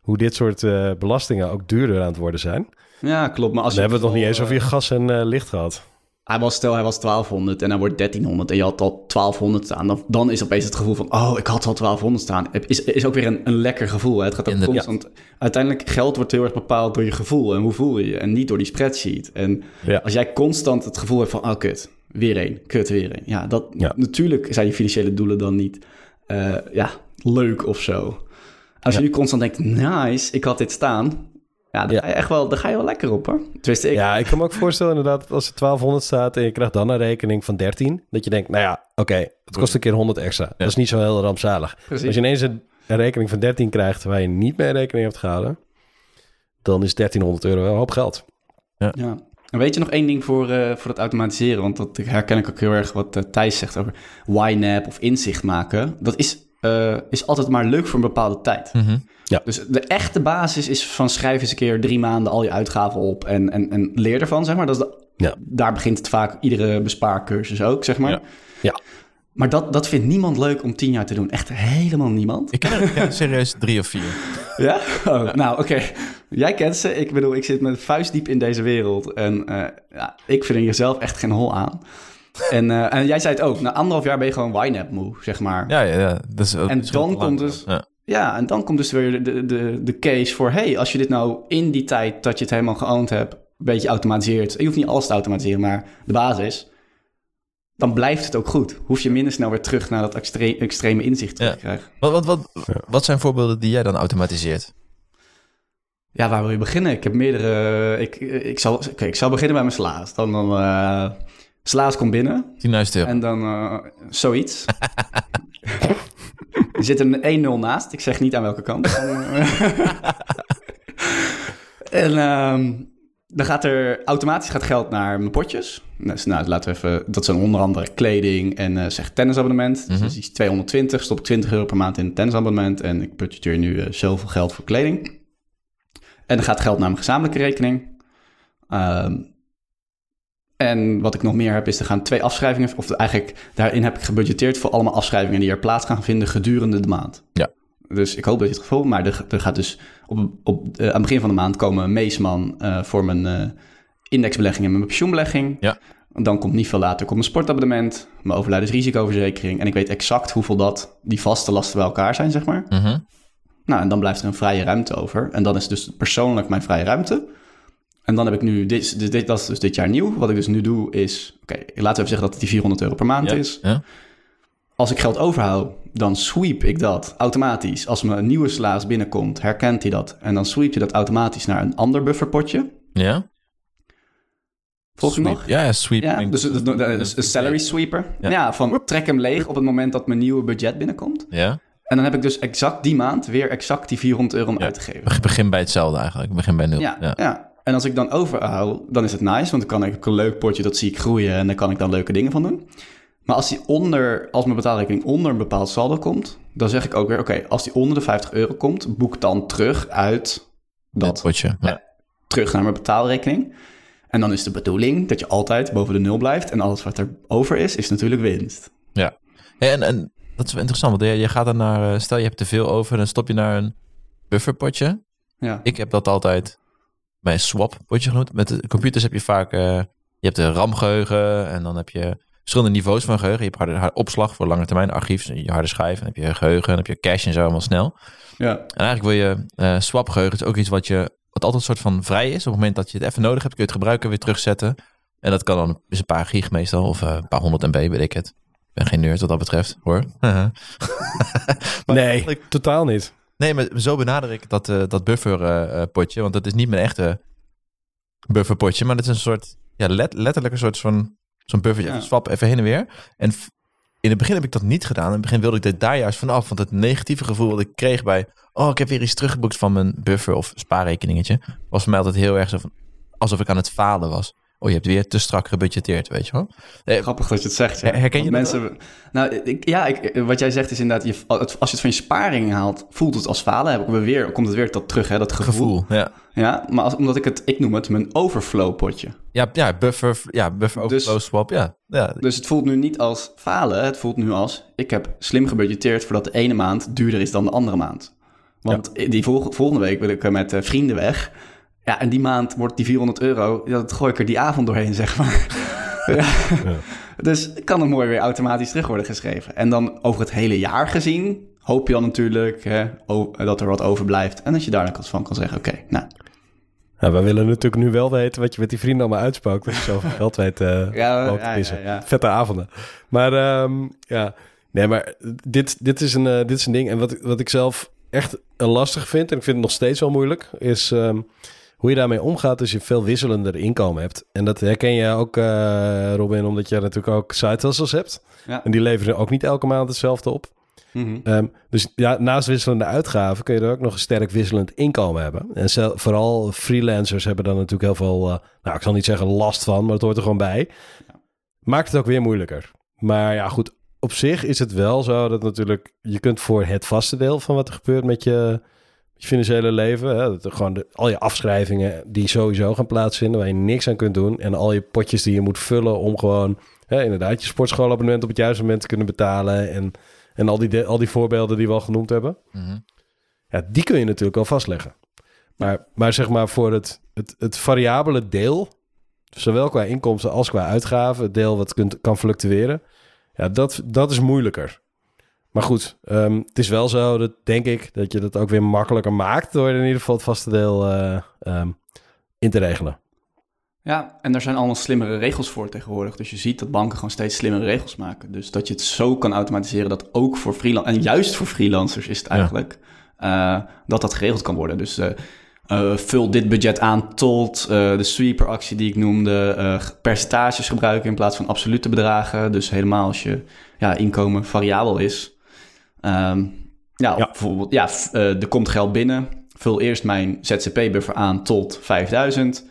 Speaker 3: Hoe dit soort eh, belastingen ook duurder aan het worden zijn.
Speaker 2: Ja, klopt. Maar als
Speaker 3: Dan hebben we het nog niet eens over je gas en eh, licht gehad.
Speaker 2: Hij was, stel, hij was 1200 en hij wordt 1300 en je had al 1200 staan. Dan, dan is opeens het gevoel van, oh, ik had al 1200 staan. Het Is, is ook weer een, een lekker gevoel. Hè? Het gaat ook
Speaker 1: Inderdaad.
Speaker 2: constant... Uiteindelijk, geld wordt heel erg bepaald door je gevoel en hoe voel je je. En niet door die spreadsheet. En
Speaker 3: Ja.
Speaker 2: als jij constant het gevoel hebt van, oh, kut, weer één, kut, weer één. Ja, dat,
Speaker 3: Ja.
Speaker 2: natuurlijk zijn je financiële doelen dan niet, eh, ja, leuk of zo. Als je nu constant denkt, nice, ik had dit staan. Ja, dan,
Speaker 3: Ja.
Speaker 2: Ga je echt wel, dan ga je wel lekker op, hoor. Tenminste, ik...
Speaker 3: Ja, ik kan me ook voorstellen inderdaad, dat als er 1200 staat en je krijgt dan een rekening van 13, dat je denkt, nou ja, oké, het kost een keer 100 extra. Dat is niet zo heel rampzalig.
Speaker 2: Precies.
Speaker 3: Als je ineens een, een rekening van 13 krijgt waar je niet mee rekening hebt gehouden, dan is 1300 euro wel een hoop geld.
Speaker 2: Ja. En weet je nog één ding voor, eh, voor het automatiseren? Want dat herken ik ook heel erg wat eh, Thijs zegt over YNAB of inzicht maken. Dat is, eh, is altijd maar leuk voor een bepaalde tijd.
Speaker 1: Mhm.
Speaker 2: Dus de echte basis is van schrijf eens een keer drie maanden al je uitgaven op en, en, en leer ervan, zeg maar. Dat is de,
Speaker 3: Ja.
Speaker 2: Daar begint het vaak, iedere bespaarcursus ook, zeg maar.
Speaker 1: Ja.
Speaker 3: Ja.
Speaker 2: Maar dat, dat vindt niemand leuk om tien jaar te doen. Echt helemaal niemand.
Speaker 1: Ik ken er er serieus drie of vier.
Speaker 2: Ja? Oh, nou, oké. Jij kent ze. Ik bedoel, ik zit met vuistdiep in deze wereld. En eh, ja, ik vind er jezelf echt geen hol aan. En, eh, en jij zei het ook. Na anderhalf jaar ben je gewoon YNAB moe, zeg maar. Ja.
Speaker 1: Ja, ja, ja. Dat is,
Speaker 2: En dan komt dus-
Speaker 1: Ja.
Speaker 2: en dan komt dus weer de, de, de case voor... hey, als je dit nou in die tijd dat je het helemaal geowned hebt... een beetje automatiseert. Je hoeft niet alles te automatiseren, maar de basis... dan blijft het ook goed. Hoef je minder snel weer terug naar dat extre- extreme inzicht terug
Speaker 1: Ja.
Speaker 2: te krijgen.
Speaker 1: Wat, wat, wat, wat zijn voorbeelden die jij dan automatiseert?
Speaker 2: Ja, waar wil je beginnen? Ik heb meerdere... Ik, ik, zal, oké, ik zal beginnen bij mijn slaas. Dan, dan eh, slaas komt binnen
Speaker 1: 10.000 euro.
Speaker 2: en dan eh, zoiets. er zit een 1-0 naast. Ik zeg niet aan welke kant. En ehm, dan gaat er automatisch gaat geld naar mijn potjes. Dus, nou, laten we even... Dat zijn onder andere kleding en eh zeg tennisabonnement.
Speaker 1: Mhm.
Speaker 2: Dus die is 220. Stop ik 20 euro per maand in een tennisabonnement. En ik budgeteer nu eh, zoveel geld voor kleding. En dan gaat geld naar mijn gezamenlijke rekening. Ehm, en wat ik nog meer heb, is er gaan twee afschrijvingen... of eigenlijk daarin heb ik gebudgeteerd voor allemaal afschrijvingen... die er plaats gaan vinden gedurende de maand.
Speaker 1: Ja.
Speaker 2: Dus ik hoop dat je het gevoel... maar er, er gaat dus op, op, eh, aan het begin van de maand komen Meesman... eh, voor mijn eh, indexbelegging en mijn pensioenbelegging.
Speaker 1: Ja.
Speaker 2: Dan komt niet veel later komt mijn sportabonnement... mijn overlijdensrisicoverzekering... en ik weet exact hoeveel dat die vaste lasten bij elkaar zijn, zeg maar.
Speaker 1: Mhm.
Speaker 2: Nou, en dan blijft er een vrije ruimte over. En dan is dus persoonlijk mijn vrije ruimte. En dan heb ik nu, dit, dit, dit- dat is dus dit jaar nieuw. Wat ik dus nu doe is, oké, laten we even zeggen dat het die 400 euro per maand
Speaker 1: Ja.
Speaker 2: is.
Speaker 1: Ja.
Speaker 2: Als ik geld overhoud, dan sweep ik dat automatisch. Als mijn nieuwe slaas binnenkomt, herkent hij dat. En dan sweep je dat automatisch naar een ander bufferpotje.
Speaker 1: Ja?
Speaker 2: Volg je
Speaker 1: Sweep.
Speaker 2: nog?
Speaker 1: Ja, sweep.
Speaker 2: Ja, dus een salary sweeper.
Speaker 1: Ja.
Speaker 2: Ja. van trek hem leeg op het moment dat mijn nieuwe budget binnenkomt.
Speaker 1: Ja?
Speaker 2: En dan heb ik dus exact die maand weer exact die 400 euro om
Speaker 1: Ja.
Speaker 2: uit te geven.
Speaker 1: Beg- Begin bij hetzelfde eigenlijk. Begin bij nul.
Speaker 2: Ja,
Speaker 1: Ja.
Speaker 2: ja. En als ik dan overhoud, dan is het nice, want dan kan ik een leuk potje, dat zie ik groeien en daar kan ik dan leuke dingen van doen. Maar als die onder, als mijn betaalrekening onder een bepaald saldo komt, dan zeg ik ook weer, oké, als die onder de 50 euro komt, boek dan terug uit dat,
Speaker 1: potje. Ja.
Speaker 2: terug naar mijn betaalrekening. En dan is de bedoeling dat je altijd boven de nul blijft en alles wat er over is, is natuurlijk winst.
Speaker 1: Ja, en, en dat is wel interessant, want je, je gaat dan naar, eh, stel je hebt te veel over, dan stop je naar een bufferpotje.
Speaker 2: Ja,
Speaker 1: Ik heb dat altijd bij een swap-potje genoemd. Met de computers heb je vaak, eh, je hebt de RAM-geheugen en dan heb je verschillende niveaus van geheugen. Je hebt harde, harde opslag voor lange termijn archief, je harde schijf, en dan heb je geheugen, dan heb je cache en zo allemaal snel.
Speaker 2: ja,
Speaker 1: En eigenlijk wil je eh swap-geheugen, is ook iets wat je, wat altijd een soort van vrij is. Op het moment dat je het even nodig hebt, kun je het gebruiken, weer terugzetten. En dat kan dan een paar gig meestal, of eh, een paar honderd MB, weet ik het. Ik ben geen nerd wat dat betreft, hoor.
Speaker 3: Nee, totaal niet.
Speaker 1: Nee, maar zo benader ik dat, eh, dat bufferpotje. want dat is niet mijn echte bufferpotje. Maar dat is een soort, ja, let, letterlijk een soort van zo'n buffertje.
Speaker 2: Ja.
Speaker 1: Swap even heen en weer. En in het begin heb ik dat niet gedaan. In het begin wilde ik dit daar juist vanaf. Want het negatieve gevoel dat ik kreeg bij... Oh, ik heb weer iets teruggeboekt van mijn buffer of spaarrekeningetje. Was voor mij altijd heel erg zo van... Alsof ik aan het falen was. Oh, je hebt weer te strak gebudgeteerd, weet je wel. Eh,
Speaker 2: grappig dat je het zegt. Ja.
Speaker 1: Her- herken je
Speaker 2: Want
Speaker 1: dat
Speaker 2: mensen, Nou, ik, ja, ik, wat jij zegt is inderdaad, je, als je het van je sparing haalt, voelt het als falen. Heb ik weer, komt het weer tot terug, hè, dat gevoel.
Speaker 1: gevoel, ja.
Speaker 2: Ja, maar als, omdat ik het, ik noem het mijn overflow potje.
Speaker 1: Ja, ja, buffer, ja, buffer overflow
Speaker 2: Dus-
Speaker 1: swap, ja. ja.
Speaker 2: Dus het voelt nu niet als falen, het voelt nu als, ik heb slim gebudgeteerd voordat de ene maand duurder is dan de andere maand. Want die vol- volgende week wil ik eh, met eh, vrienden weg. Ja, en die maand wordt die 400 euro, dat gooi ik er die avond doorheen, zeg maar. ja. Dus kan het mooi weer automatisch terug worden geschreven. En dan over het hele jaar gezien, hoop je dan natuurlijk hè, dat er wat overblijft. En dat je daar dan van kan zeggen, oké, nou,
Speaker 3: Nou, wij willen natuurlijk nu wel weten wat je met die vrienden allemaal uitspookt. Dat je zoveel geld weet
Speaker 2: Ja,
Speaker 3: ook te
Speaker 2: ja,
Speaker 3: pissen.
Speaker 2: ja, ja.
Speaker 3: Vette avonden. Maar ehm, ja, nee, maar dit, dit, is een, eh, dit is een ding. En wat, wat ik zelf echt eh, lastig vind, en ik vind het nog steeds wel moeilijk, is ehm, hoe je daarmee omgaat als je veel wisselender inkomen hebt. En dat herken je ook, eh, Robin, omdat je natuurlijk ook side hustles hebt.
Speaker 2: Ja.
Speaker 3: En die leveren ook niet elke maand hetzelfde op.
Speaker 2: Mhm.
Speaker 3: Ehm, dus ja, naast wisselende uitgaven kun je er ook nog een sterk wisselend inkomen hebben. En vooral freelancers hebben daar natuurlijk heel veel, eh, nou ik zal niet zeggen last van, maar het hoort er gewoon bij. Maakt het ook weer moeilijker. Maar ja, goed, op zich is het wel zo dat natuurlijk je kunt voor het vaste deel van wat er gebeurt met je, je financiële leven, hè, dat gewoon de, al je afschrijvingen die sowieso gaan plaatsvinden, waar je niks aan kunt doen, en al je potjes die je moet vullen om gewoon hè, inderdaad je sportschoolabonnement op het juiste moment te kunnen betalen en en al die, de- al die voorbeelden die we al genoemd hebben.
Speaker 1: Mhm.
Speaker 3: Ja, die kun je natuurlijk wel vastleggen. Maar, maar zeg maar voor het, het, het variabele deel, zowel qua inkomsten als qua uitgaven, het deel wat kunt, kan fluctueren, ja, dat, dat is moeilijker. Maar goed, ehm, het is wel zo dat, denk ik, dat je dat ook weer makkelijker maakt door in ieder geval het vaste deel eh, ehm, in te regelen.
Speaker 2: Ja, en daar zijn allemaal slimmere regels voor tegenwoordig. Dus je ziet dat banken gewoon steeds slimmere regels maken. Dus dat je het zo kan automatiseren dat ook voor freelancers, en juist voor freelancers is het eigenlijk, eh, dat dat geregeld kan worden. Dus eh, vul dit budget aan tot de sweeper-actie die ik noemde, percentages gebruiken in plaats van absolute bedragen. Dus helemaal als je ja, inkomen variabel is. Ehm, ja, bijvoorbeeld, ja, eh, er komt geld binnen. Vul eerst mijn ZZP-buffer aan tot 5000.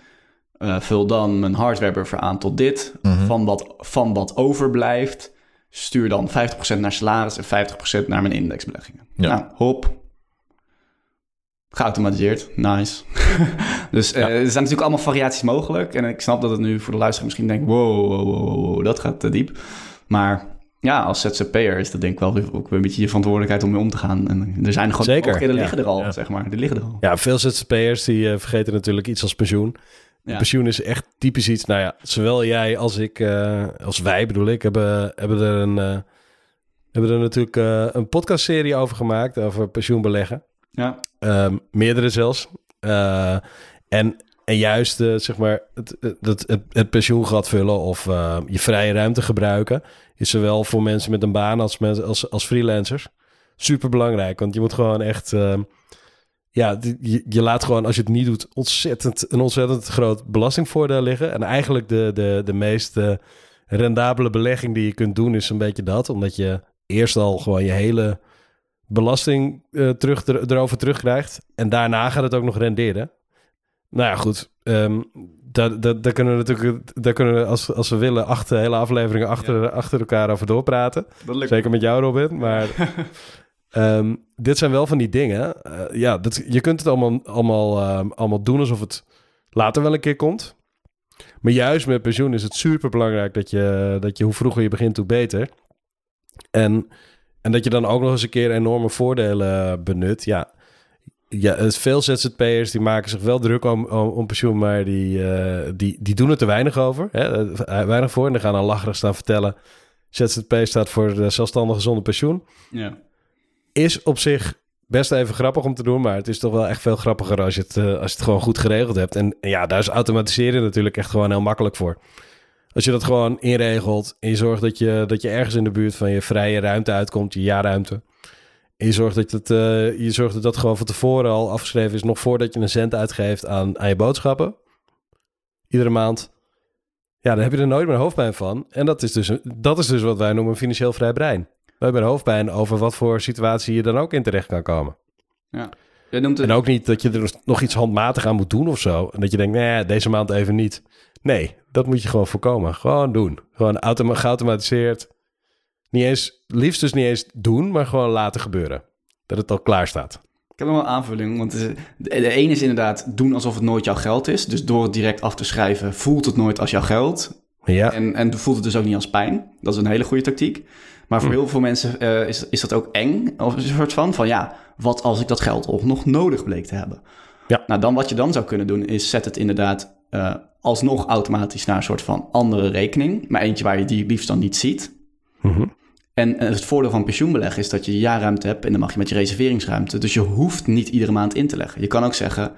Speaker 2: Eh, vul dan mijn hardware-buffer aan tot dit.
Speaker 1: Mhm.
Speaker 2: Van, wat, van wat overblijft, stuur dan 50% naar salaris en 50% naar mijn indexbeleggingen.
Speaker 1: Ja.
Speaker 2: Nou, hop. Geautomatiseerd. Nice. dus eh, er zijn natuurlijk allemaal variaties mogelijk. En ik snap dat het nu voor de luisteraar misschien denkt... wow, wow, wow, wow, dat gaat te diep. Maar ja, als ZZP'er is dat denk ik wel ook een beetje je verantwoordelijkheid om mee om te gaan. En er zijn gewoon
Speaker 3: Zeker, ja.
Speaker 2: liggen er al,
Speaker 3: Ja.
Speaker 2: zeg maar. Die liggen er al.
Speaker 3: Ja, veel ZZP'ers die eh, vergeten natuurlijk iets als pensioen.
Speaker 2: Ja.
Speaker 3: Pensioen is echt typisch iets. Nou ja, zowel jij als ik, eh, als wij bedoel ik, hebben, hebben er een, eh, hebben er natuurlijk een podcastserie over gemaakt over pensioenbeleggen.
Speaker 2: Ja,
Speaker 3: Ehm, meerdere zelfs. En, en juist zeg maar het, het, het, pensioengat vullen of je vrije ruimte gebruiken, is zowel voor mensen met een baan als, mensen, als, als freelancers super belangrijk. Want je moet gewoon echt. ehm, ja, je, je laat gewoon, als je het niet doet, ontzettend, een ontzettend groot belastingvoordeel liggen. En eigenlijk de, de, de meest eh, rendabele belegging die je kunt doen, is een beetje dat. Omdat je eerst al gewoon je hele belasting eh, terug, er, erover terugkrijgt. En daarna gaat het ook nog renderen. Nou ja, goed. ehm, daar, daar, daar kunnen we natuurlijk, daar kunnen we als, als we willen, acht hele afleveringen achter, achter elkaar over doorpraten. Zeker met jou, Robin. Maar ehm, dit zijn wel van die dingen. Eh, ja, dat, je kunt het allemaal, allemaal, ehm, allemaal doen alsof het later wel een keer komt. Maar juist met pensioen is het super belangrijk dat je, dat je hoe vroeger je begint, hoe beter. En, en dat je dan ook nog eens een keer enorme voordelen benut. Ja, ja het- veel ZZP'ers die maken zich wel druk om, om, om pensioen, maar die, eh, die, die doen het er weinig over. Hè? Eh, Weinig voor. En dan gaan dan lacherig staan vertellen. ZZP staat voor de zelfstandige zonder pensioen.
Speaker 2: Ja.
Speaker 3: Is op zich best even grappig om te doen, maar het is toch wel echt veel grappiger als je het, eh, als je het gewoon goed geregeld hebt. En ja, daar is automatiseren natuurlijk echt gewoon heel makkelijk voor. Als je dat gewoon inregelt en je zorgt dat je, dat je ergens in de buurt van je vrije ruimte uitkomt, je jaarruimte. En je zorgt dat, het, eh, je zorgt dat dat gewoon van tevoren al afgeschreven is, nog voordat je een cent uitgeeft aan, aan je boodschappen. Iedere maand. Ja, dan heb je er nooit meer hoofdpijn van. En dat is dus, dat is dus wat wij noemen een financieel vrij brein. We hebben hoofdpijn over wat voor situatie je dan ook in terecht kan komen.
Speaker 2: Jij noemt het...
Speaker 3: En ook niet dat je er nog iets handmatig aan moet doen of zo. En dat je denkt, nee, deze maand even niet. Nee, dat moet je gewoon voorkomen. Gewoon doen. Gewoon automa geautomatiseerd. Niet eens, liefst dus niet eens doen, maar gewoon laten gebeuren. Dat het al klaar staat.
Speaker 2: Ik heb nog wel een aanvulling, want de, de ene is inderdaad doen alsof het nooit jouw geld is. Dus door het direct af te schrijven voelt het nooit als jouw geld.
Speaker 3: Ja,
Speaker 2: En, en voelt het dus ook niet als pijn. Dat is een hele goede tactiek. Maar voor heel veel mensen eh, is, is dat ook eng. Of een soort van, van ja, wat als ik dat geld ook nog nodig bleek te hebben?
Speaker 3: Ja.
Speaker 2: Nou, dan wat je dan zou kunnen doen is zet het inderdaad eh, alsnog automatisch naar een soort van andere rekening. Maar eentje waar je die liefst dan niet ziet.
Speaker 3: Mhm.
Speaker 2: En eh, het voordeel van pensioenbeleg is dat je jaarruimte hebt en dan mag je met je reserveringsruimte. Dus je hoeft niet iedere maand in te leggen. Je kan ook zeggen,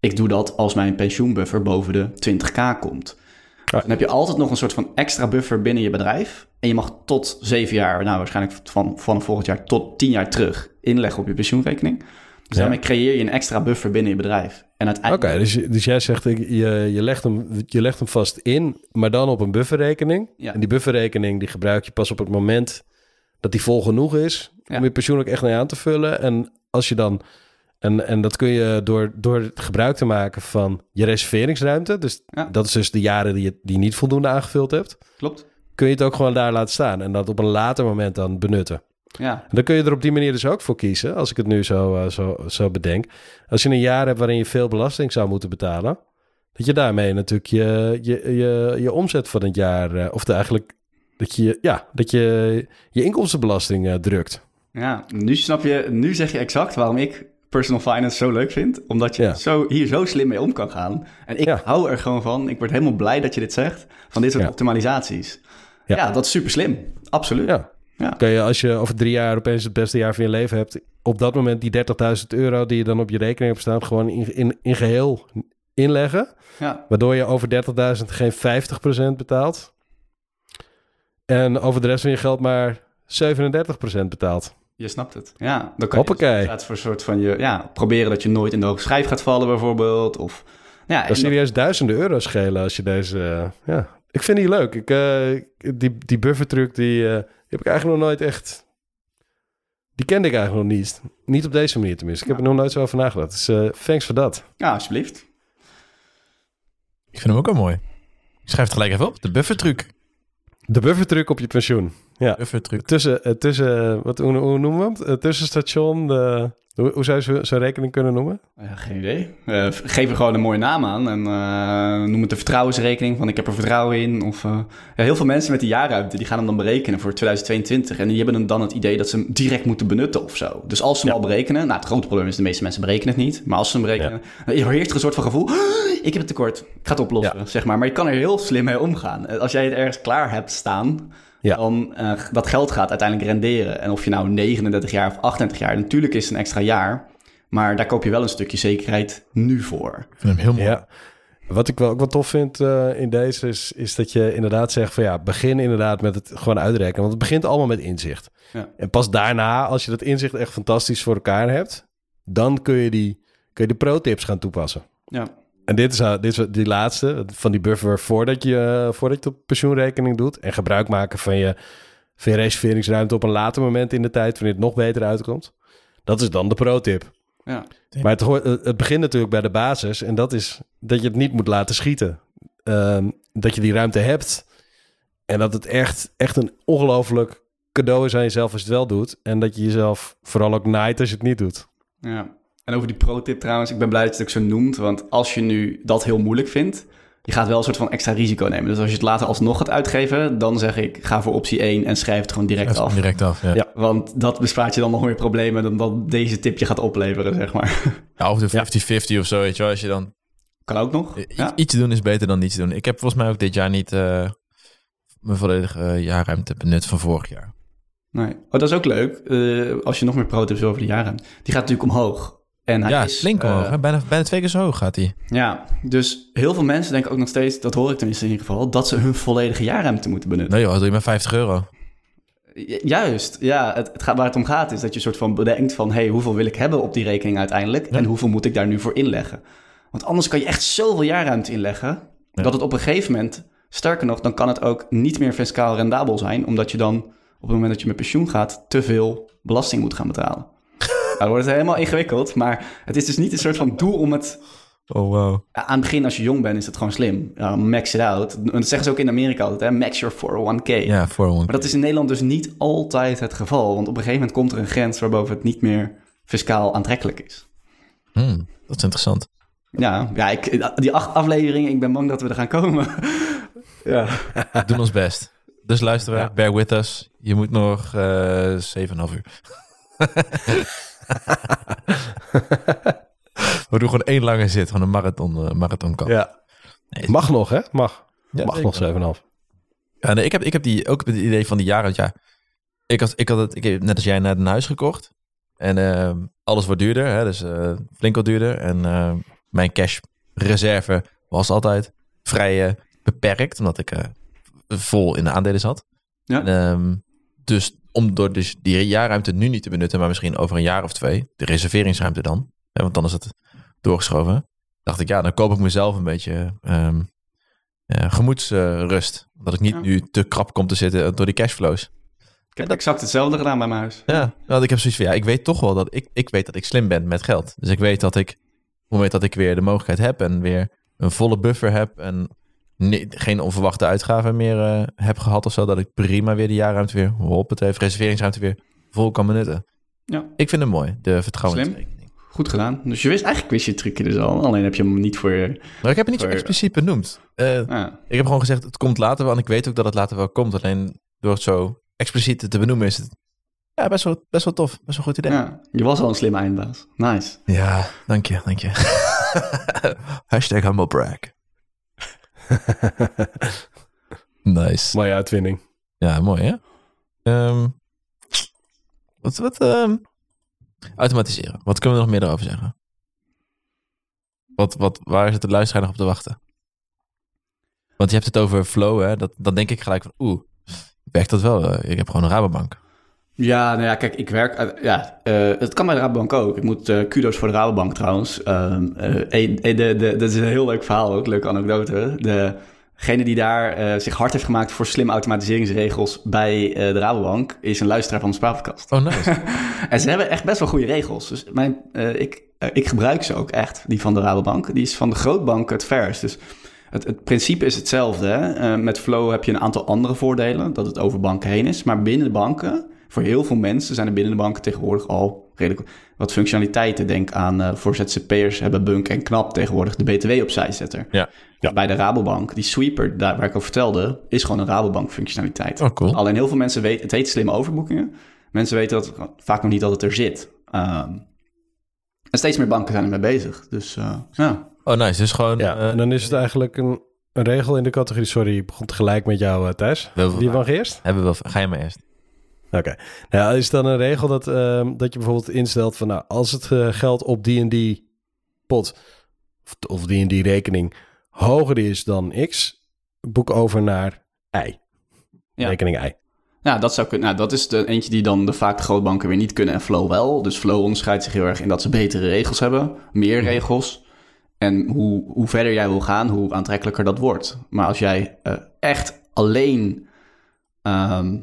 Speaker 2: ik doe dat als mijn pensioenbuffer boven de 20k komt.
Speaker 3: Ja.
Speaker 2: Dan heb je altijd nog een soort van extra buffer binnen je bedrijf. En je mag tot zeven jaar, nou waarschijnlijk van, van volgend jaar tot tien jaar terug inleggen op je pensioenrekening. Dus
Speaker 3: Ja.
Speaker 2: daarmee creëer je een extra buffer binnen je bedrijf. En
Speaker 3: Oké, dus, dus jij zegt, je, je, legt hem, je legt hem vast in, maar dan op een bufferrekening.
Speaker 2: Ja.
Speaker 3: En die bufferrekening die gebruik je pas op het moment dat die vol genoeg is
Speaker 2: Ja.
Speaker 3: om je pensioen ook echt mee aan te vullen. En als je dan, en, en dat kun je door, door gebruik te maken van je reserveringsruimte, dus
Speaker 2: Ja.
Speaker 3: dat is dus de jaren die je, die je niet voldoende aangevuld hebt,
Speaker 2: Klopt.
Speaker 3: kun je het ook gewoon daar laten staan en dat op een later moment dan benutten.
Speaker 2: Ja,
Speaker 3: En dan kun je er op die manier dus ook voor kiezen, als ik het nu zo, eh, zo, zo bedenk. Als je een jaar hebt waarin je veel belasting zou moeten betalen, dat je daarmee natuurlijk je, je, je, je omzet van het jaar, eh, of de, eigenlijk dat je, ja, dat je je inkomstenbelasting eh, drukt.
Speaker 2: Ja, nu snap je, nu zeg je exact waarom ik personal finance zo leuk vind. Omdat je
Speaker 3: Ja.
Speaker 2: zo, hier zo slim mee om kan gaan. En ik
Speaker 3: Ja.
Speaker 2: hou er gewoon van. Ik word helemaal blij dat je dit zegt. Van dit soort
Speaker 3: Ja.
Speaker 2: optimalisaties.
Speaker 3: Ja.
Speaker 2: Dat is super slim. Absoluut.
Speaker 3: Ja. Kun je als je over drie jaar opeens het beste jaar van je leven hebt, op dat moment die 30.000 euro die je dan op je rekening hebt staan, gewoon in, in, in geheel inleggen.
Speaker 2: Ja,
Speaker 3: Waardoor je over 30.000 geen 50% betaalt. En over de rest van je geld maar 37% betaalt.
Speaker 2: je snapt het. Ja, dan kan je
Speaker 3: Hoppakee.
Speaker 2: dus inderdaad voor een soort van je, ja, proberen dat je nooit in de hoge schijf gaat vallen bijvoorbeeld. Of, ja,
Speaker 3: Dat serieus duizenden euro's schelen als je deze... eh, ja, ik vind die leuk. Ik, eh, die, die buffertruc, die, eh, die heb ik eigenlijk nog nooit echt... Die kende ik eigenlijk nog niet. Niet op deze manier tenminste. Ik heb er nog nooit zo over nagedacht. Dus eh, thanks voor dat.
Speaker 2: Ja, alsjeblieft.
Speaker 1: Ik vind hem ook wel mooi. Ik schrijf het gelijk even op. De buffertruc.
Speaker 3: De buffertruc op je pensioen. Ja.
Speaker 1: Buffertruc.
Speaker 3: Tussen, eh, tussen wat, hoe, hoe noemen we het? Eh, tussenstation, de, hoe, hoe zou je zo- zo'n rekening kunnen noemen?
Speaker 2: Ja, geen idee. Eh, geef er gewoon een mooie naam aan en eh, noem het de vertrouwensrekening van ik heb er vertrouwen in. Of, eh, ja, heel veel mensen met die jaarruimte die gaan hem dan berekenen voor 2022 en die hebben dan- dan het idee dat ze hem direct moeten benutten of zo. Dus als ze hem
Speaker 3: Ja.
Speaker 2: al berekenen, nou het grote probleem is de meeste mensen berekenen het niet, maar als ze hem berekenen, dan heerst er een soort van gevoel, "Ah, ik heb het tekort, ik ga het oplossen, zeg maar. Maar je kan er heel slim mee omgaan. Eh, Als jij het ergens klaar hebt staan,
Speaker 3: Ja.
Speaker 2: dan uh, dat geld gaat uiteindelijk renderen. En of je nou 39 jaar of 38 jaar, natuurlijk is het een extra jaar. Maar daar koop je wel een stukje zekerheid nu voor.
Speaker 1: Ik vind hem heel mooi.
Speaker 3: Ja. Wat ik wel ook wel tof vind eh, in deze is, is dat je inderdaad zegt van ja, begin inderdaad met het gewoon uitrekenen. Want het begint allemaal met inzicht.
Speaker 2: Ja.
Speaker 3: En pas daarna, als je dat inzicht echt fantastisch voor elkaar hebt, dan kun je die, kun je de pro-tips gaan toepassen.
Speaker 2: Ja,
Speaker 3: En dit is, nou- dit is die laatste, van die buffer voordat je, voordat je het op pensioenrekening doet. En gebruik maken van je, van je reserveringsruimte op een later moment in de tijd, wanneer het nog beter uitkomt. Dat is dan de pro-tip.
Speaker 2: ja,
Speaker 3: Maar het, hoort- het het begint natuurlijk bij de basis. En dat is dat je het niet moet laten schieten. Ehm, dat je die ruimte hebt. En dat het echt, echt een ongelooflijk cadeau is aan jezelf als je het wel doet. En dat je jezelf vooral ook naait als je het niet doet.
Speaker 2: ja. En over die pro-tip trouwens, ik ben blij dat je het ook zo noemt. Want als je nu dat heel moeilijk vindt, je gaat wel een soort van extra risico nemen. Dus als je het later alsnog gaat uitgeven, dan zeg ik, ga voor optie 1 en schrijf het gewoon direct af.
Speaker 1: direct af. Ja.
Speaker 3: Ja.
Speaker 2: Want dat bespaart je dan nog meer problemen dan dat deze tip je gaat opleveren, zeg maar.
Speaker 1: Ja, of de 50-50 of zo, weet je wel. Als je dan...
Speaker 2: Kan ook nog.
Speaker 1: i-
Speaker 2: Ja.
Speaker 1: Iets doen is beter dan niets doen. Ik heb volgens mij ook dit jaar niet eh, mijn volledige eh, jaarruimte benut van vorig jaar.
Speaker 2: Nee. Oh, dat is ook leuk. Eh, als je nog meer pro-tips over de jaren. Die gaat natuurlijk omhoog. En hij
Speaker 1: ja,
Speaker 2: is,
Speaker 1: flink
Speaker 2: eh,
Speaker 1: omhoog. hè? bijna, bijna twee keer zo hoog gaat hij.
Speaker 2: Ja, dus heel veel mensen denken ook nog steeds, dat hoor ik tenminste in ieder geval, dat ze hun volledige jaarruimte moeten benutten.
Speaker 1: Nee joh, doe je maar 50 euro.
Speaker 2: Ju- Juist, ja. Het, het gaat, waar het om gaat is dat je soort van bedenkt van, hey, hoeveel wil ik hebben op die rekening uiteindelijk?
Speaker 1: Ja.
Speaker 2: En hoeveel moet ik daar nu voor inleggen? Want anders kan je echt zoveel jaarruimte inleggen,
Speaker 1: Ja.
Speaker 2: dat het op een gegeven moment, sterker nog, dan kan het ook niet meer fiscaal rendabel zijn, omdat je dan op het moment dat je met pensioen gaat, te veel belasting moet gaan betalen. Nou, dan wordt het helemaal ingewikkeld, maar het is dus niet een soort van doel om het
Speaker 1: Oh wow.
Speaker 2: aan het begin, als je jong bent, is het gewoon slim. Max it out. En dat zeggen ze ook in Amerika altijd, hè? max your 401k.
Speaker 1: Ja, voor een
Speaker 2: Maar dat is in Nederland dus niet altijd het geval. Want op een gegeven moment komt er een grens waarboven het niet meer fiscaal aantrekkelijk is.
Speaker 1: Hmm, dat is interessant.
Speaker 2: Ja, ja ik, die acht afleveringen, ik ben bang dat we er gaan komen. ja.
Speaker 1: We doen ons best. Dus luisteren,
Speaker 3: Ja.
Speaker 1: bear with us. Je moet nog eh 7,5 uur. We doen gewoon één lange zit, gewoon een marathon, uh, marathonkamp.
Speaker 3: Ja.
Speaker 1: Nee,
Speaker 3: Mag nog, hè? Mag.
Speaker 1: Ja,
Speaker 3: Mag nog 7,5.
Speaker 1: Ja, nee, ik, heb, ik heb die, ook het idee van die jaren. Ja, ik had, ik had het, ik heb net als jij net een huis gekocht. En eh, alles wordt duurder, hè, dus eh, flink wat duurder. En eh, mijn cashreserve was altijd vrij eh, beperkt, omdat ik eh, vol in de aandelen zat.
Speaker 2: Ja.
Speaker 1: En, ehm, dus om door dus die jaarruimte nu niet te benutten, maar misschien over een jaar of twee, de reserveringsruimte dan, hè, want dan is het doorgeschoven, dacht ik, ja, dan koop ik mezelf een beetje ehm, eh, gemoedsrust. dat ik niet
Speaker 2: Ja.
Speaker 1: nu te krap kom te zitten door die cashflows.
Speaker 2: Ik heb exact hetzelfde gedaan bij mijn huis.
Speaker 1: Ja, want ik heb zoiets van, ja, ik weet toch wel dat ik, ik weet dat ik slim ben met geld. Dus ik weet dat ik, op het moment dat ik weer de mogelijkheid heb en weer een volle buffer heb en geen onverwachte uitgaven meer eh, heb gehad of zo, dat ik prima weer de jaarruimte weer, hoppatee, reserveringsruimte weer vol kan benutten.
Speaker 2: Ja.
Speaker 1: Ik vind hem mooi, de vertrouwensrekening.
Speaker 2: Goed gedaan. Dus je wist, eigenlijk wist je het trucje dus al. Alleen heb je hem niet voor...
Speaker 1: Maar ik heb het niet zo expliciet benoemd. Eh,
Speaker 2: Ja.
Speaker 1: ik heb gewoon gezegd, het komt later wel en ik weet ook dat het later wel komt. Alleen door het zo expliciet te benoemen is het ja, best, wel, best wel tof. Best wel een goed idee.
Speaker 2: ja. Je was al een slimme eindbaas. Nice.
Speaker 1: Ja, dank je, dank je. Hashtag humble brag. nice.
Speaker 3: Mooie uitvinding.
Speaker 1: Ja, mooi hè? Ehm, wat, wat, ehm, automatiseren. Wat kunnen we nog meer erover zeggen? Wat, wat, waar zit de luisteraar nog op te wachten? Want je hebt het over flow, hè? Dat, dan denk ik gelijk van, oeh, werkt dat wel? Eh, Ik heb gewoon een Rabobank.
Speaker 2: Ja, nou ja, kijk, ik werk... uit- ja, eh, het kan bij de Rabobank ook. Ik moet eh, kudo's voor de Rabobank trouwens. Ehm, eh, eh, de, de, dat is een heel leuk verhaal ook, leuke anekdote. Degene die daar eh, zich hard heeft gemaakt voor slimme automatiseringsregels bij eh, de Rabobank... is een luisteraar van de Spraakpodcast.
Speaker 1: Oh, nice.
Speaker 2: En ze hebben echt best wel goede regels. Dus mijn, eh, ik, eh, ik gebruik ze ook echt, die van de Rabobank. Die is van de grootbank het verst. Dus het, het principe is hetzelfde. Hè? Eh, met Flow heb je een aantal andere voordelen, dat het over banken heen is. Maar binnen de banken, voor heel veel mensen zijn er binnen de banken tegenwoordig al redelijk wat functionaliteiten. Denk aan eh, voor ZZP'ers hebben Bunk en Knap tegenwoordig de BTW opzij zetten.
Speaker 1: Ja.
Speaker 3: Ja.
Speaker 2: Bij de Rabobank, die sweeper daar waar ik over vertelde, is gewoon een Rabobank functionaliteit.
Speaker 1: Oh, cool.
Speaker 2: Alleen heel veel mensen weten, het heet slimme overboekingen. Mensen weten dat vaak nog niet dat het er zit. Ehm, en steeds meer banken zijn ermee bezig. Dus eh, ja.
Speaker 1: Oh, nice. Dus gewoon...
Speaker 3: Ja,
Speaker 1: eh,
Speaker 3: en dan is het eigenlijk een, een regel in de categorie... Sorry, ik begon tegelijk met jou, Thijs.
Speaker 1: wel-
Speaker 3: Die mag eerst?
Speaker 1: hebben we wel... Ga je maar eerst.
Speaker 3: Oké. Nou, is dan een regel dat, ehm, dat je bijvoorbeeld instelt van... Nou, als het eh, geld op die en die pot of, die en die rekening hoger is dan X... boek over naar Y.
Speaker 2: Ja.
Speaker 3: Rekening Y.
Speaker 2: ja, dat zou kunnen. Nou, dat is de eentje die dan de vaak de grootbanken weer niet kunnen en Flow wel. Dus Flow onderscheidt zich heel erg in dat ze betere regels hebben, meer regels. En hoe, hoe verder jij wil gaan, hoe aantrekkelijker dat wordt. Maar als jij eh, echt alleen ehm,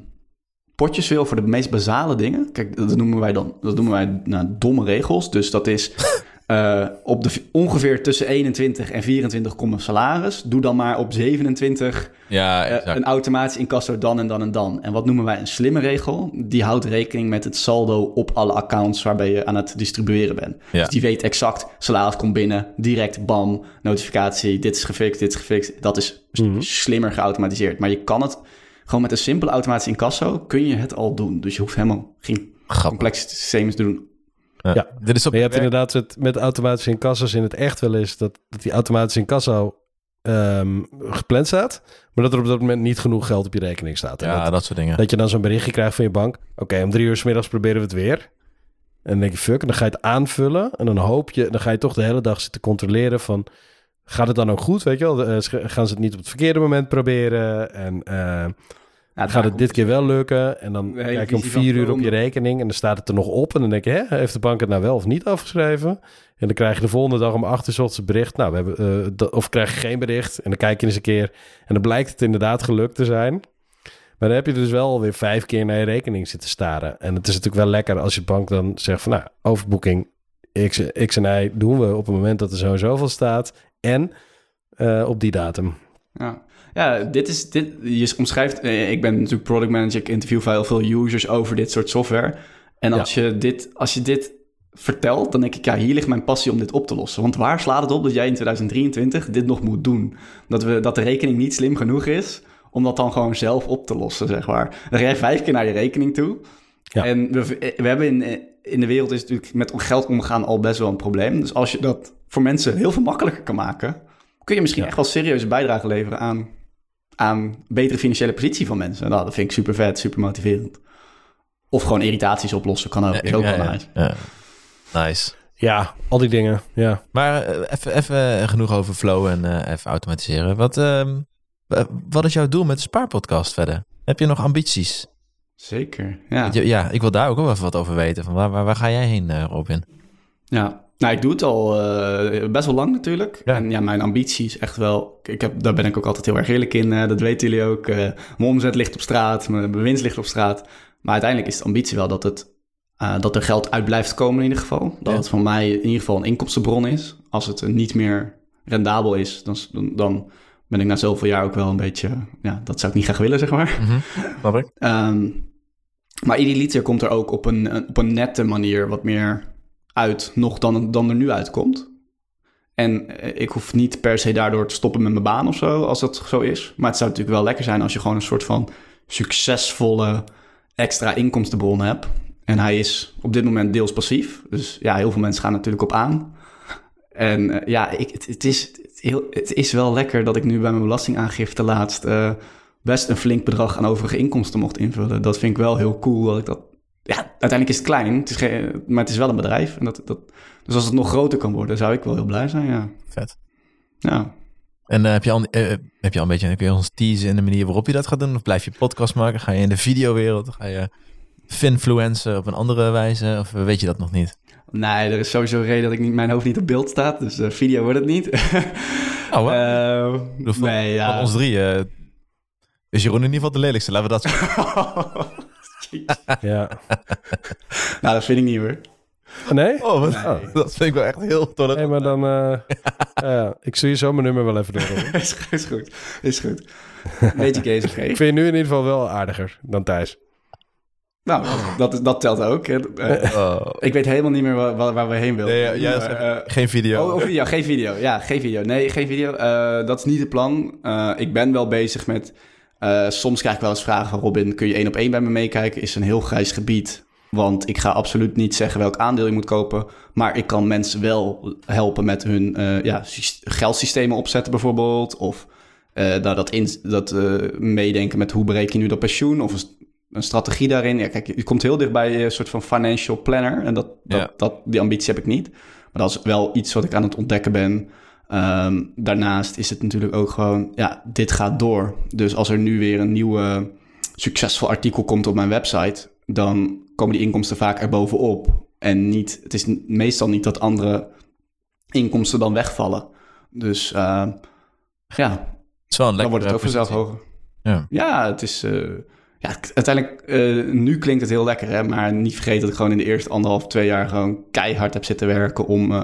Speaker 2: potjes wil voor de meest basale dingen. Kijk, dat noemen wij dan dat noemen wij nou, domme regels. Dus dat is eh, op de, ongeveer tussen 21 en 24 komt salaris. Doe dan maar op 27
Speaker 1: Ja,
Speaker 2: eh, een automatisch incasso dan en dan en dan. En wat noemen wij een slimme regel? Die houdt rekening met het saldo op alle accounts waarbij je aan het distribueren bent.
Speaker 1: Ja.
Speaker 2: Dus die weet exact, salaris komt binnen, direct bam, notificatie, dit is gefixt, dit is gefixt. Dat is
Speaker 3: Mhm.
Speaker 2: slimmer geautomatiseerd. Maar je kan het gewoon met een simpele automatische incasso, kun je het al doen. Dus je hoeft helemaal geen
Speaker 1: Grappig.
Speaker 2: complexe systemen te doen.
Speaker 1: Ja.
Speaker 3: Ja.
Speaker 1: Dit is op
Speaker 3: Maar je hebt
Speaker 1: werk-
Speaker 3: inderdaad het, met automatische incassos in het echt wel eens... dat, dat die automatische incasso ehm, gepland staat... maar dat er op dat moment niet genoeg geld op je rekening staat. En
Speaker 1: Ja,
Speaker 3: dat,
Speaker 1: dat soort dingen.
Speaker 3: dat je dan zo'n berichtje krijgt van je bank... oké, om drie uur s middags proberen we het weer... En dan denk je, fuck, en dan ga je het aanvullen. En dan hoop je, dan ga je toch de hele dag zitten controleren van... Gaat het dan ook goed, weet je wel? Eh, gaan ze het niet op het verkeerde moment proberen? En eh,
Speaker 2: Ja,
Speaker 3: gaat het dit keer wel lukken? En dan kijk je om vier uur op je rekening... en dan staat het er nog op. En dan denk je, hè, heeft de bank het nou wel of niet afgeschreven? En dan krijg je de volgende dag om acht uur ochtends bericht. Nou, we hebben, eh, of krijg je geen bericht. En dan kijk je eens een keer. En dan blijkt het inderdaad gelukt te zijn. Maar dan heb je dus wel weer vijf keer naar je rekening zitten staren. En het is natuurlijk wel lekker als je bank dan zegt van... nou, overboeking X, X en Y doen we op het moment dat er zo en zoveel staat. En eh, op die datum.
Speaker 2: Ja, ja dit is, dit, je omschrijft, eh, ik ben natuurlijk product manager, ik interview heel veel users over dit soort software. En als, je, dit, als je dit vertelt, dan denk ik, ja, hier ligt mijn passie om dit op te lossen. Want waar slaat het op dat jij in 2023 dit nog moet doen? Dat, we, dat de rekening niet slim genoeg is om dat dan gewoon zelf op te lossen, zeg maar. Dan ga jij vijf keer naar je rekening toe.
Speaker 3: Ja.
Speaker 2: En we, we hebben in, in de wereld is natuurlijk met geld omgaan al best wel een probleem. Dus als je dat voor mensen heel veel makkelijker kan maken, kun je misschien
Speaker 3: Ja.
Speaker 2: echt wel serieuze bijdrage leveren aan, aan betere financiële positie van mensen. Nou, dat vind ik super vet, super motiverend. Of gewoon irritaties oplossen, kan ook.
Speaker 1: Ja,
Speaker 2: is ook
Speaker 1: ja,
Speaker 2: wel
Speaker 1: ja.
Speaker 2: nice.
Speaker 1: Ja. Nice.
Speaker 3: Ja, al die dingen. Ja.
Speaker 1: Maar eh, even, even genoeg over flow en eh, even automatiseren. Wat, ehm, wat is jouw doel met de Spaarpodcast verder? Heb je nog ambities?
Speaker 2: Zeker, ja.
Speaker 1: Ja, ik wil daar ook wel even wat over weten. Van waar, waar, waar ga jij heen, eh, Robin?
Speaker 2: Ja, nou, ik doe het al eh, best wel lang natuurlijk.
Speaker 1: Ja.
Speaker 2: En ja, mijn ambitie is echt wel... Ik heb, daar ben ik ook altijd heel erg eerlijk in. eh, dat weten jullie ook. mijn omzet ligt op straat, mijn winst ligt op straat. Maar uiteindelijk is de ambitie wel dat, het, dat er geld uit blijft komen in ieder geval. Dat
Speaker 1: Ja.
Speaker 2: het voor mij in ieder geval een inkomstenbron is. Als het niet meer rendabel is, dan, dan, ben ik na zoveel jaar ook wel een beetje... Ja, dat zou ik niet graag willen, zeg maar.
Speaker 1: Ik?
Speaker 2: Ehm, maar idealiter komt er ook op een, op een nette manier wat meer uit nog dan, dan er nu uitkomt. En eh, ik hoef niet per se daardoor te stoppen met mijn baan of zo, als dat zo is. Maar het zou natuurlijk wel lekker zijn als je gewoon een soort van succesvolle extra inkomstenbron hebt. En hij is op dit moment deels passief. Dus ja, heel veel mensen gaan natuurlijk op aan. En eh, ja, ik, het, het, is, het, heel, het is wel lekker dat ik nu bij mijn belastingaangifte laatst... eh, best een flink bedrag aan overige inkomsten mocht invullen. Dat vind ik wel heel cool dat ik dat ja, uiteindelijk is het klein, het is geen, maar het is wel een bedrijf. En dat, dat, dus als het nog groter kan worden, zou ik wel heel blij zijn, ja.
Speaker 1: Vet.
Speaker 2: Ja,
Speaker 1: En eh, heb, je al, eh, heb je al een beetje kun je ons teasen in de manier waarop je dat gaat doen? Of blijf je podcast maken? Ga je in de videowereld? Ga je finfluencen op een andere wijze? Of weet je dat nog niet?
Speaker 2: nee, er is sowieso een reden dat ik niet, mijn hoofd niet op beeld staat. Dus eh, video wordt het niet.
Speaker 1: Oh?
Speaker 2: Eh,
Speaker 1: van,
Speaker 2: nee, ja.
Speaker 1: van ons drie eh, is Jeroen in ieder geval de lelijkste. Laten we dat zeggen.
Speaker 3: Ja.
Speaker 2: nou, dat vind ik niet hoor.
Speaker 3: Nee?
Speaker 1: Oh, wat-
Speaker 2: Nee.
Speaker 1: dat vind ik wel echt heel tof.
Speaker 3: Nee, maar dan... eh, ja, ik zie je zo mijn nummer wel even door.
Speaker 2: is, is goed, is goed. Beetje Kees oké.
Speaker 3: Ik vind je nu in ieder geval wel aardiger dan Thijs.
Speaker 2: Nou, dat, dat telt ook. hè. Eh,
Speaker 1: Oh.
Speaker 2: ik weet helemaal niet meer waar, waar- we heen wilden.
Speaker 1: Nee, ja,
Speaker 2: Maar, eh,
Speaker 1: Geen video.
Speaker 2: Oh, oh, video, geen video. Ja, geen video. Nee, geen video. Eh, dat is niet het plan. Eh, ik ben wel bezig met... eh, soms krijg ik wel eens vragen van Robin... kun je één op één bij me meekijken? Is een heel grijs gebied. Want ik ga absoluut niet zeggen welk aandeel je moet kopen. Maar ik kan mensen wel helpen met hun eh, ja, sys- geldsystemen opzetten bijvoorbeeld. Of nou, dat, in, dat meedenken met hoe bereken je nu dat pensioen. Of een, st- een strategie daarin. Ja, kijk, je komt heel dicht bij een soort van financial planner. En dat, dat,
Speaker 1: Ja.
Speaker 2: dat, die ambitie heb ik niet. Maar dat is wel iets wat ik aan het ontdekken ben. Ehm, daarnaast is het natuurlijk ook gewoon, ja, dit gaat door. Dus als er nu weer een nieuwe succesvol artikel komt op mijn website, dan komen die inkomsten vaak erbovenop. En niet, het is meestal niet dat andere inkomsten dan wegvallen. Dus eh, ja,
Speaker 1: Het is wel een
Speaker 2: dan wordt het ook vanzelf hoger.
Speaker 1: Ja.
Speaker 2: Ja, het is. eh, ja, uiteindelijk, eh, nu klinkt het heel lekker, hè? maar niet vergeten dat ik gewoon in de eerste anderhalf, twee jaar gewoon keihard heb zitten werken om eh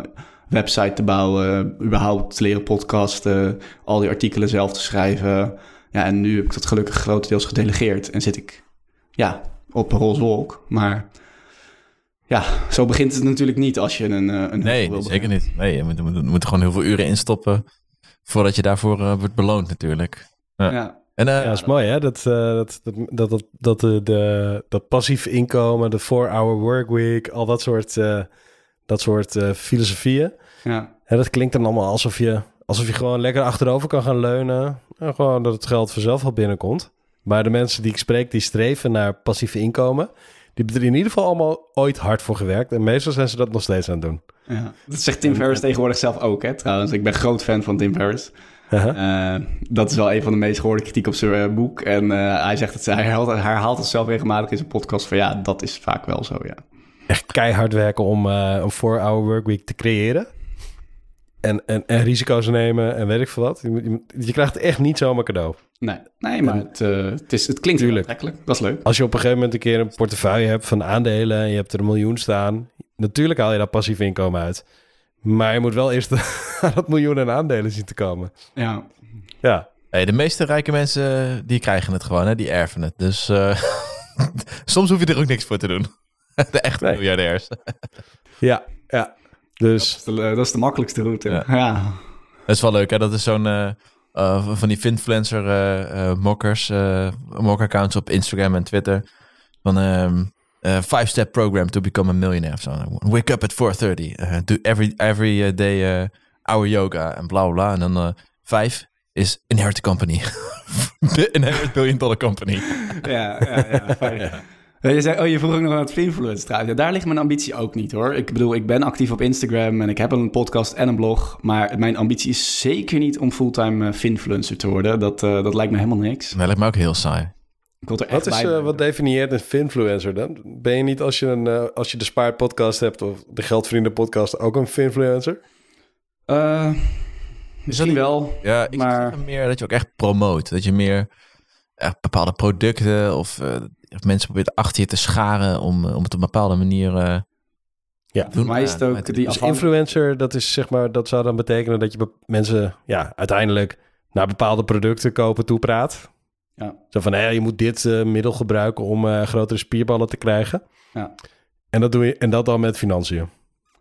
Speaker 2: website te bouwen, überhaupt te leren podcasten, al die artikelen zelf te schrijven. Ja, en nu heb ik dat gelukkig grotendeels gedelegeerd en zit ik, ja, op een roze wolk. Maar ja, zo begint het natuurlijk niet als je een, eh, een
Speaker 1: Nee,
Speaker 2: wil
Speaker 1: zeker niet. Nee, je moet, moet, moet er gewoon heel veel uren instoppen voordat je daarvoor eh, wordt beloond natuurlijk.
Speaker 2: Ja.
Speaker 1: En, eh,
Speaker 3: Ja, dat is mooi hè. Dat, eh, dat, dat, dat, dat, dat, de, de, dat passief inkomen, de 4-hour workweek, al dat soort, eh, dat soort eh, filosofieën.
Speaker 2: ja.
Speaker 3: Hè, dat klinkt dan allemaal alsof je, alsof je gewoon lekker achterover kan gaan leunen. En gewoon dat het geld vanzelf wel binnenkomt. Maar de mensen die ik spreek, die streven naar passieve inkomen. Die hebben er in ieder geval allemaal ooit hard voor gewerkt. En meestal zijn ze dat nog steeds aan het doen.
Speaker 2: Ja. Dat zegt Tim Ferriss tegenwoordig zelf ook, hè, trouwens. Ik ben groot fan van Tim Ferriss.
Speaker 3: Haha.
Speaker 2: Eh, dat is wel een van de meest gehoorde kritiek op zijn eh, boek. En hij zegt het, hij herhaalt, herhaalt het zelf regelmatig in zijn podcast van ja, dat is vaak wel zo, ja.
Speaker 3: Echt keihard werken om eh, een 4-hour workweek te creëren. En, en, en risico's nemen en weet ik veel wat. Je, je, krijgt echt niet zomaar cadeau.
Speaker 2: Nee, nee maar het, eh, het, is, het klinkt
Speaker 3: Tuurlijk.
Speaker 2: aantrekkelijk. Dat is leuk.
Speaker 3: Als je op een gegeven moment een keer een portefeuille hebt van aandelen en je hebt er een miljoen staan, natuurlijk haal je daar passief inkomen uit. Maar je moet wel eerst aan dat miljoen aan aandelen zien te komen.
Speaker 2: Ja,
Speaker 3: Ja,
Speaker 1: hey, de meeste rijke mensen die krijgen het gewoon, hè? die erven het. Dus eh, soms hoef je er ook niks voor te doen. De echte
Speaker 3: Nee.
Speaker 1: miljardairs.
Speaker 3: ja, ja.
Speaker 2: dat
Speaker 3: Dus
Speaker 2: is de, dat is de makkelijkste route.
Speaker 1: Ja.
Speaker 2: Ja,
Speaker 1: Dat is wel leuk, hè? Dat is zo'n eh, eh, van die finfluencer eh eh mockers, eh mock-accounts op Instagram en Twitter. Van ehm eh, five step program to become a millionaire of zo. Wake up at 4:30. eh, do every every eh, day eh, hour yoga en bla bla bla. En dan eh vijf is inherit a company. inherit billion dollar company.
Speaker 2: ja, ja. Ja, Je, zei, oh, je vroeg ook nog aan het influence trouwens. Ja, daar ligt mijn ambitie ook niet hoor. Ik bedoel, ik ben actief op Instagram en ik heb een podcast en een blog. Maar mijn ambitie is zeker niet om fulltime eh, finfluencer te worden. Dat, eh, dat lijkt me helemaal niks.
Speaker 1: Dat lijkt me ook heel saai.
Speaker 2: Ik wil er echt
Speaker 3: wat, is, eh, wat definieert een finfluencer dan? Ben je niet als je, een, eh, als je de Spaart podcast hebt of de Geldvrienden podcast ook een finfluencer?
Speaker 2: Eh, misschien wel.
Speaker 1: Ja, ik
Speaker 2: Maar-
Speaker 1: zeg meer dat je ook echt promoot. Dat je meer bepaalde producten of eh, of mensen probeert achter je te scharen om, eh, om het op een bepaalde manier eh,
Speaker 3: Ja.
Speaker 2: Voor mij is het ook die
Speaker 3: Dus influencer, dat is zeg maar, dat zou dan betekenen dat je be- mensen ja, uiteindelijk naar bepaalde producten kopen toe praat.
Speaker 2: Ja.
Speaker 3: Zo van, hé, je moet dit eh, middel gebruiken om eh, grotere spierballen te krijgen.
Speaker 2: Ja.
Speaker 3: En dat doe je, en dat dan met financiën.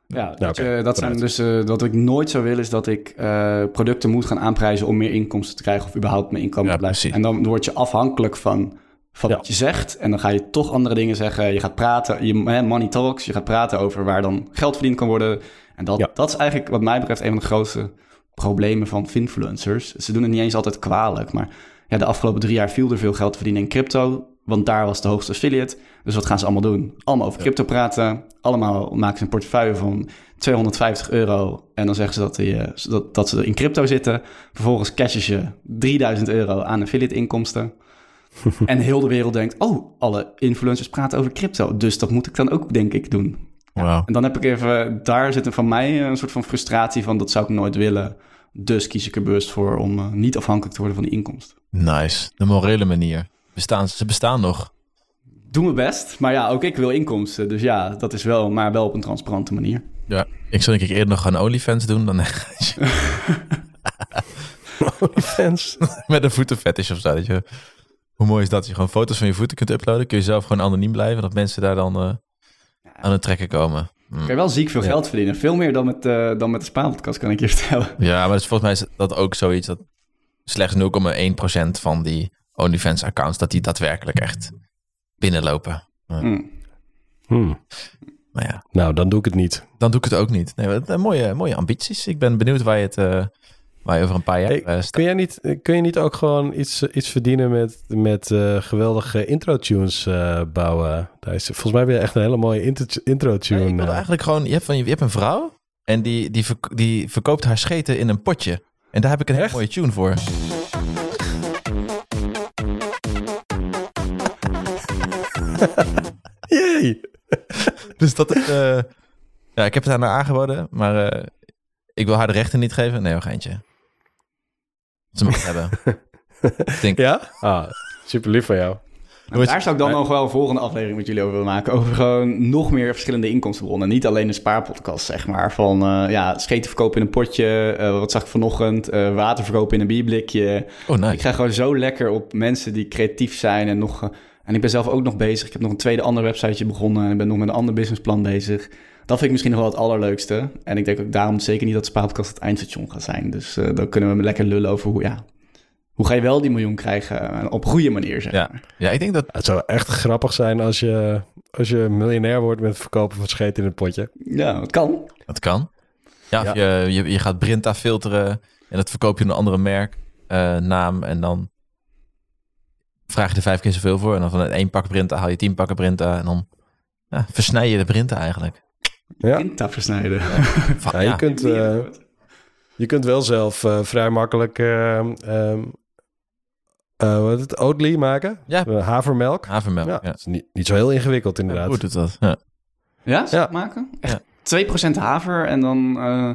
Speaker 2: Ja, dat, eh, dat zijn dus eh, wat ik nooit zou willen, is dat ik eh, producten moet gaan aanprijzen om meer inkomsten te krijgen of überhaupt mijn inkomen
Speaker 1: Ja,
Speaker 2: te blijven.
Speaker 1: precies.
Speaker 2: En dan word je afhankelijk van, van
Speaker 3: Ja.
Speaker 2: wat je zegt en dan ga je toch andere dingen zeggen. Je gaat praten, je, money talks, je gaat praten over waar dan geld verdiend kan worden. En dat,
Speaker 3: Ja.
Speaker 2: dat is eigenlijk wat mij betreft een van de grootste problemen van finfluencers. Ze doen het niet eens altijd kwalijk, maar ja, de afgelopen drie jaar viel er veel geld te verdienen in crypto. Want daar was de hoogste affiliate. Dus wat gaan ze allemaal doen? Allemaal over crypto praten. Allemaal maken ze een portefeuille van 250 euro. En dan zeggen ze dat, die, eh, dat, dat ze in crypto zitten. Vervolgens cashen je 3000 euro aan affiliate inkomsten. en heel de wereld denkt, oh, alle influencers praten over crypto. Dus dat moet ik dan ook, denk ik, doen. En dan heb ik even, daar zit er van mij een soort van frustratie van, dat zou ik nooit willen. Dus kies ik er bewust voor om eh, niet afhankelijk te worden van die inkomsten.
Speaker 1: Nice. De morele manier. Bestaan, ze bestaan nog.
Speaker 2: Doe mijn best, maar ja, ook ik wil inkomsten. Dus ja, dat is wel, maar wel op een transparante manier.
Speaker 1: Ja. Ik zou denk ik eerder nog gaan OnlyFans doen dan
Speaker 3: OnlyFans.
Speaker 1: met een voetenfetish of zo. Dat je, hoe mooi is dat? Je gewoon foto's van je voeten kunt uploaden. Kun je zelf gewoon anoniem blijven. Dat mensen daar dan eh, aan het trekken komen. Hm.
Speaker 2: Kan je wel ziek veel
Speaker 1: Ja.
Speaker 2: geld verdienen. Veel meer dan met, eh, dan met de Spaanpodcast, kan ik je vertellen.
Speaker 1: Ja, maar dus volgens mij is dat ook zoiets dat slechts 0,1% van die OnlyFans-accounts, dat die daadwerkelijk echt binnenlopen.
Speaker 2: Hm.
Speaker 3: Hmm.
Speaker 1: Maar ja,
Speaker 3: Nou, dan doe ik het niet.
Speaker 1: dan doe ik het ook niet. Nee, wat, eh, mooie, mooie ambities. Ik ben benieuwd waar je het eh, waar je over een paar jaar
Speaker 3: Hey,
Speaker 1: eh, staat.
Speaker 3: Kun, jij niet, kun je niet ook gewoon iets, iets verdienen met, met eh, geweldige intro-tunes eh, bouwen? Daar is, volgens mij ben je echt een hele mooie intro-
Speaker 1: Nee,
Speaker 3: intro-tune. eh.
Speaker 1: eigenlijk gewoon, je hebt, van, je hebt een vrouw en die, die, die verkoopt haar scheten in een potje. En daar heb ik een hele mooie tune voor.
Speaker 3: Jee!
Speaker 1: Dus dat is, eh, ja, ik heb het haar nou aangeboden, maar eh, ik wil haar de rechten niet geven. Nee, een geintje. Ze mag het hebben. Ik denk,
Speaker 3: Ja? Ah, super lief van jou.
Speaker 2: Nou, daar zou ik dan nog wel een volgende aflevering met jullie over willen maken. Over gewoon nog meer verschillende inkomstenbronnen. Niet alleen een spaarpodcast, zeg maar. Van eh, ja, scheten verkopen in een potje. eh, wat zag ik vanochtend? eh, water verkopen in een bierblikje.
Speaker 1: oh nice.
Speaker 2: Ik ga gewoon zo lekker op mensen die creatief zijn en nog... en ik ben zelf ook nog bezig. Ik heb nog een tweede ander websiteje begonnen. En ik ben nog met een ander businessplan bezig. Dat vind ik misschien nog wel het allerleukste. En ik denk ook daarom zeker niet dat Spaarpodcast het eindstation gaat zijn. Dus eh, dan kunnen we lekker lullen over hoe, ja... Hoe ga je wel die miljoen krijgen eh, op een goede manier, zeg
Speaker 1: Ja.
Speaker 2: maar.
Speaker 1: Ja, ik denk dat...
Speaker 3: Het zou echt grappig zijn als je, als je miljonair wordt met het verkopen van scheet in het potje.
Speaker 2: Ja, het kan.
Speaker 1: Dat kan. Ja, of
Speaker 3: Ja.
Speaker 1: Je, je, je gaat Brinta filteren en dat verkoop je een andere merk, eh, naam en dan vraag je er vijf keer zoveel voor. En dan van het één pak Brinta haal je tien pakken Brinta en dan ja, versnij je de Brinta eigenlijk.
Speaker 3: Ja,
Speaker 2: versnijden.
Speaker 3: Ja, je,
Speaker 1: ja.
Speaker 3: kunt, eh, je kunt wel zelf eh, vrij makkelijk eh, ehm, eh, wat het, Oatly maken.
Speaker 1: Ja.
Speaker 3: Havermelk.
Speaker 1: Havermelk.
Speaker 3: Ja,
Speaker 1: Ja.
Speaker 3: dat is niet, niet zo heel ingewikkeld inderdaad.
Speaker 1: Hoe doet dat? Ja.
Speaker 2: Ja,
Speaker 3: Ja.
Speaker 2: maken?
Speaker 1: Ja.
Speaker 2: Echt 2% haver en dan eh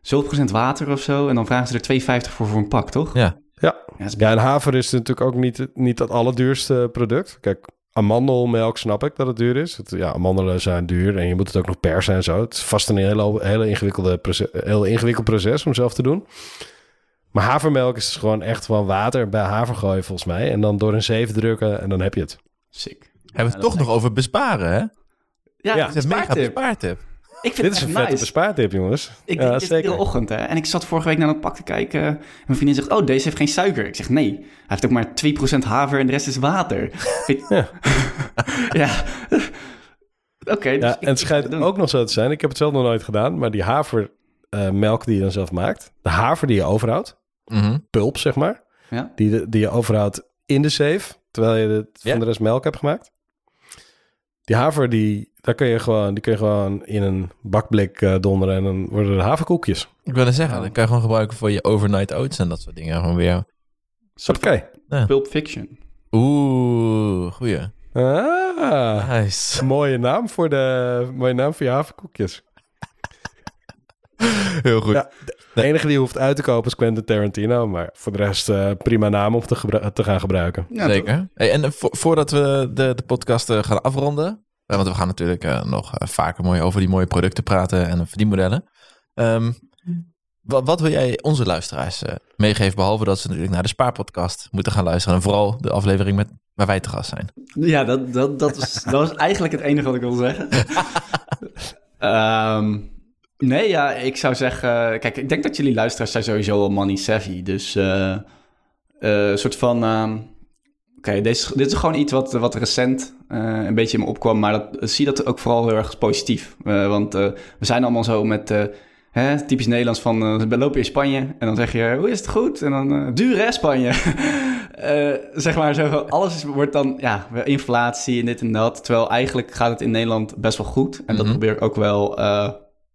Speaker 2: zoveel procent water of zo. En dan vragen ze er 2,50 voor voor een pak, toch?
Speaker 1: Ja.
Speaker 3: Ja.
Speaker 2: Ja, dat
Speaker 3: en haver is natuurlijk ook niet, niet het allerduurste product. Kijk, amandelmelk snap ik dat het duur is. Het, ja, amandelen zijn duur en je moet het ook nog persen en zo. Het is vast een hele, hele ingewikkelde proces, heel ingewikkeld proces om zelf te doen. Maar havermelk is gewoon echt van water bij haver gooien volgens mij. En dan door een zeef drukken en dan heb je het.
Speaker 2: sick.
Speaker 1: Hebben we het toch nog over besparen, hè?
Speaker 2: Ja,
Speaker 3: Ja,
Speaker 1: Het is een mega bespaartip.
Speaker 2: Ik vind
Speaker 3: Dit
Speaker 2: het
Speaker 3: is een vette
Speaker 2: nice.
Speaker 3: bespaartip, jongens.
Speaker 2: Ik
Speaker 3: ja,
Speaker 2: denk dit iedere ochtend, hè. En ik zat vorige week naar dat pak te kijken. En mijn vriendin zegt, oh, deze heeft geen suiker. Ik zeg, nee. Hij heeft ook maar 2% haver en de rest is water.
Speaker 3: Ja.
Speaker 2: ja. Oké, dus
Speaker 3: Ja, en het schijnt
Speaker 2: het
Speaker 3: ook nog zo te zijn. Ik heb het zelf nog nooit gedaan, maar die havermelk die je dan zelf maakt, de haver die je overhoudt,
Speaker 1: Mhm.
Speaker 3: pulp zeg maar,
Speaker 2: Ja?
Speaker 3: die, de, die je overhoudt in de safe, terwijl je de,
Speaker 1: Ja.
Speaker 3: van de rest melk hebt gemaakt. Die haver, die, daar kun je gewoon, die kun je gewoon in een bakblik eh, donderen en dan worden er haverkoekjes.
Speaker 1: Ik wilde zeggen, dat kan je gewoon gebruiken voor je overnight oats en dat soort dingen. Gewoon weer.
Speaker 3: Oké.
Speaker 2: Pulp Fiction.
Speaker 1: Oeh, goeie.
Speaker 3: Ah,
Speaker 1: Nice.
Speaker 3: mooie naam voor de, mooie naam voor je haverkoekjes.
Speaker 1: Heel goed.
Speaker 3: Ja, de enige die hoeft uit te kopen is Quentin Tarantino, maar voor de rest eh, prima naam om te, gebru- te gaan gebruiken.
Speaker 2: Ja,
Speaker 1: Zeker. Hey, en vo- voordat we de, de podcast eh, gaan afronden, want we gaan natuurlijk eh, nog eh, vaker mooi over die mooie producten praten en verdienmodellen. Ehm wat, wat wil jij onze luisteraars eh, meegeven, behalve dat ze natuurlijk naar de Spaarpodcast moeten gaan luisteren en vooral de aflevering met, waar wij te gast zijn?
Speaker 2: Ja, dat, dat, dat, is, dat is eigenlijk het enige wat ik wil zeggen. Ehm, nee, ja, ik zou zeggen... Kijk, ik denk dat jullie luisteraars zijn sowieso wel money savvy. Dus eh, eh, een soort van... ehm, Oké, dit, is, dit is gewoon iets wat, wat recent eh, een beetje in me opkwam. Maar dat, zie dat ook vooral heel erg positief. Eh, want eh, we zijn allemaal zo met... eh, Hè, typisch Nederlands van, eh, we lopen in Spanje en dan zeg je, hoe is het goed? En dan, eh duur hè, Spanje. eh, zeg maar, zo, alles is, wordt dan, ja, inflatie en dit en dat. Terwijl eigenlijk gaat het in Nederland best wel goed. En dat
Speaker 1: Mhm.
Speaker 2: probeer ik ook wel, eh,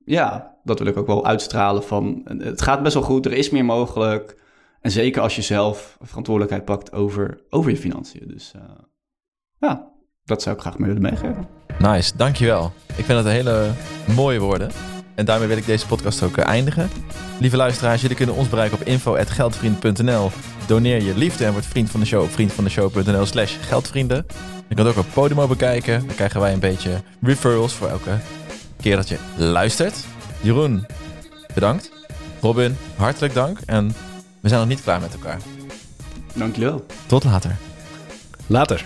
Speaker 2: ja, dat wil ik ook wel uitstralen van, eh, het gaat best wel goed, er is meer mogelijk. En zeker als je zelf verantwoordelijkheid pakt over, over je financiën. Dus eh, ja, dat zou ik graag willen meegeven.
Speaker 1: Nice, dankjewel. Ik vind dat een hele mooie woorden. En daarmee wil ik deze podcast ook eh, eindigen. Lieve luisteraars, jullie kunnen ons bereiken op info.geldvriend.nl. Doneer je liefde en word vriend van de show op vriendvandeshow.nl slash geldvrienden. Je kunt ook op Podimo bekijken. Dan krijgen wij een beetje referrals voor elke keer dat je luistert. Jeroen, bedankt. Robin, hartelijk dank. En we zijn nog niet klaar met elkaar.
Speaker 2: Dank jullie wel.
Speaker 1: Tot later.
Speaker 3: Later.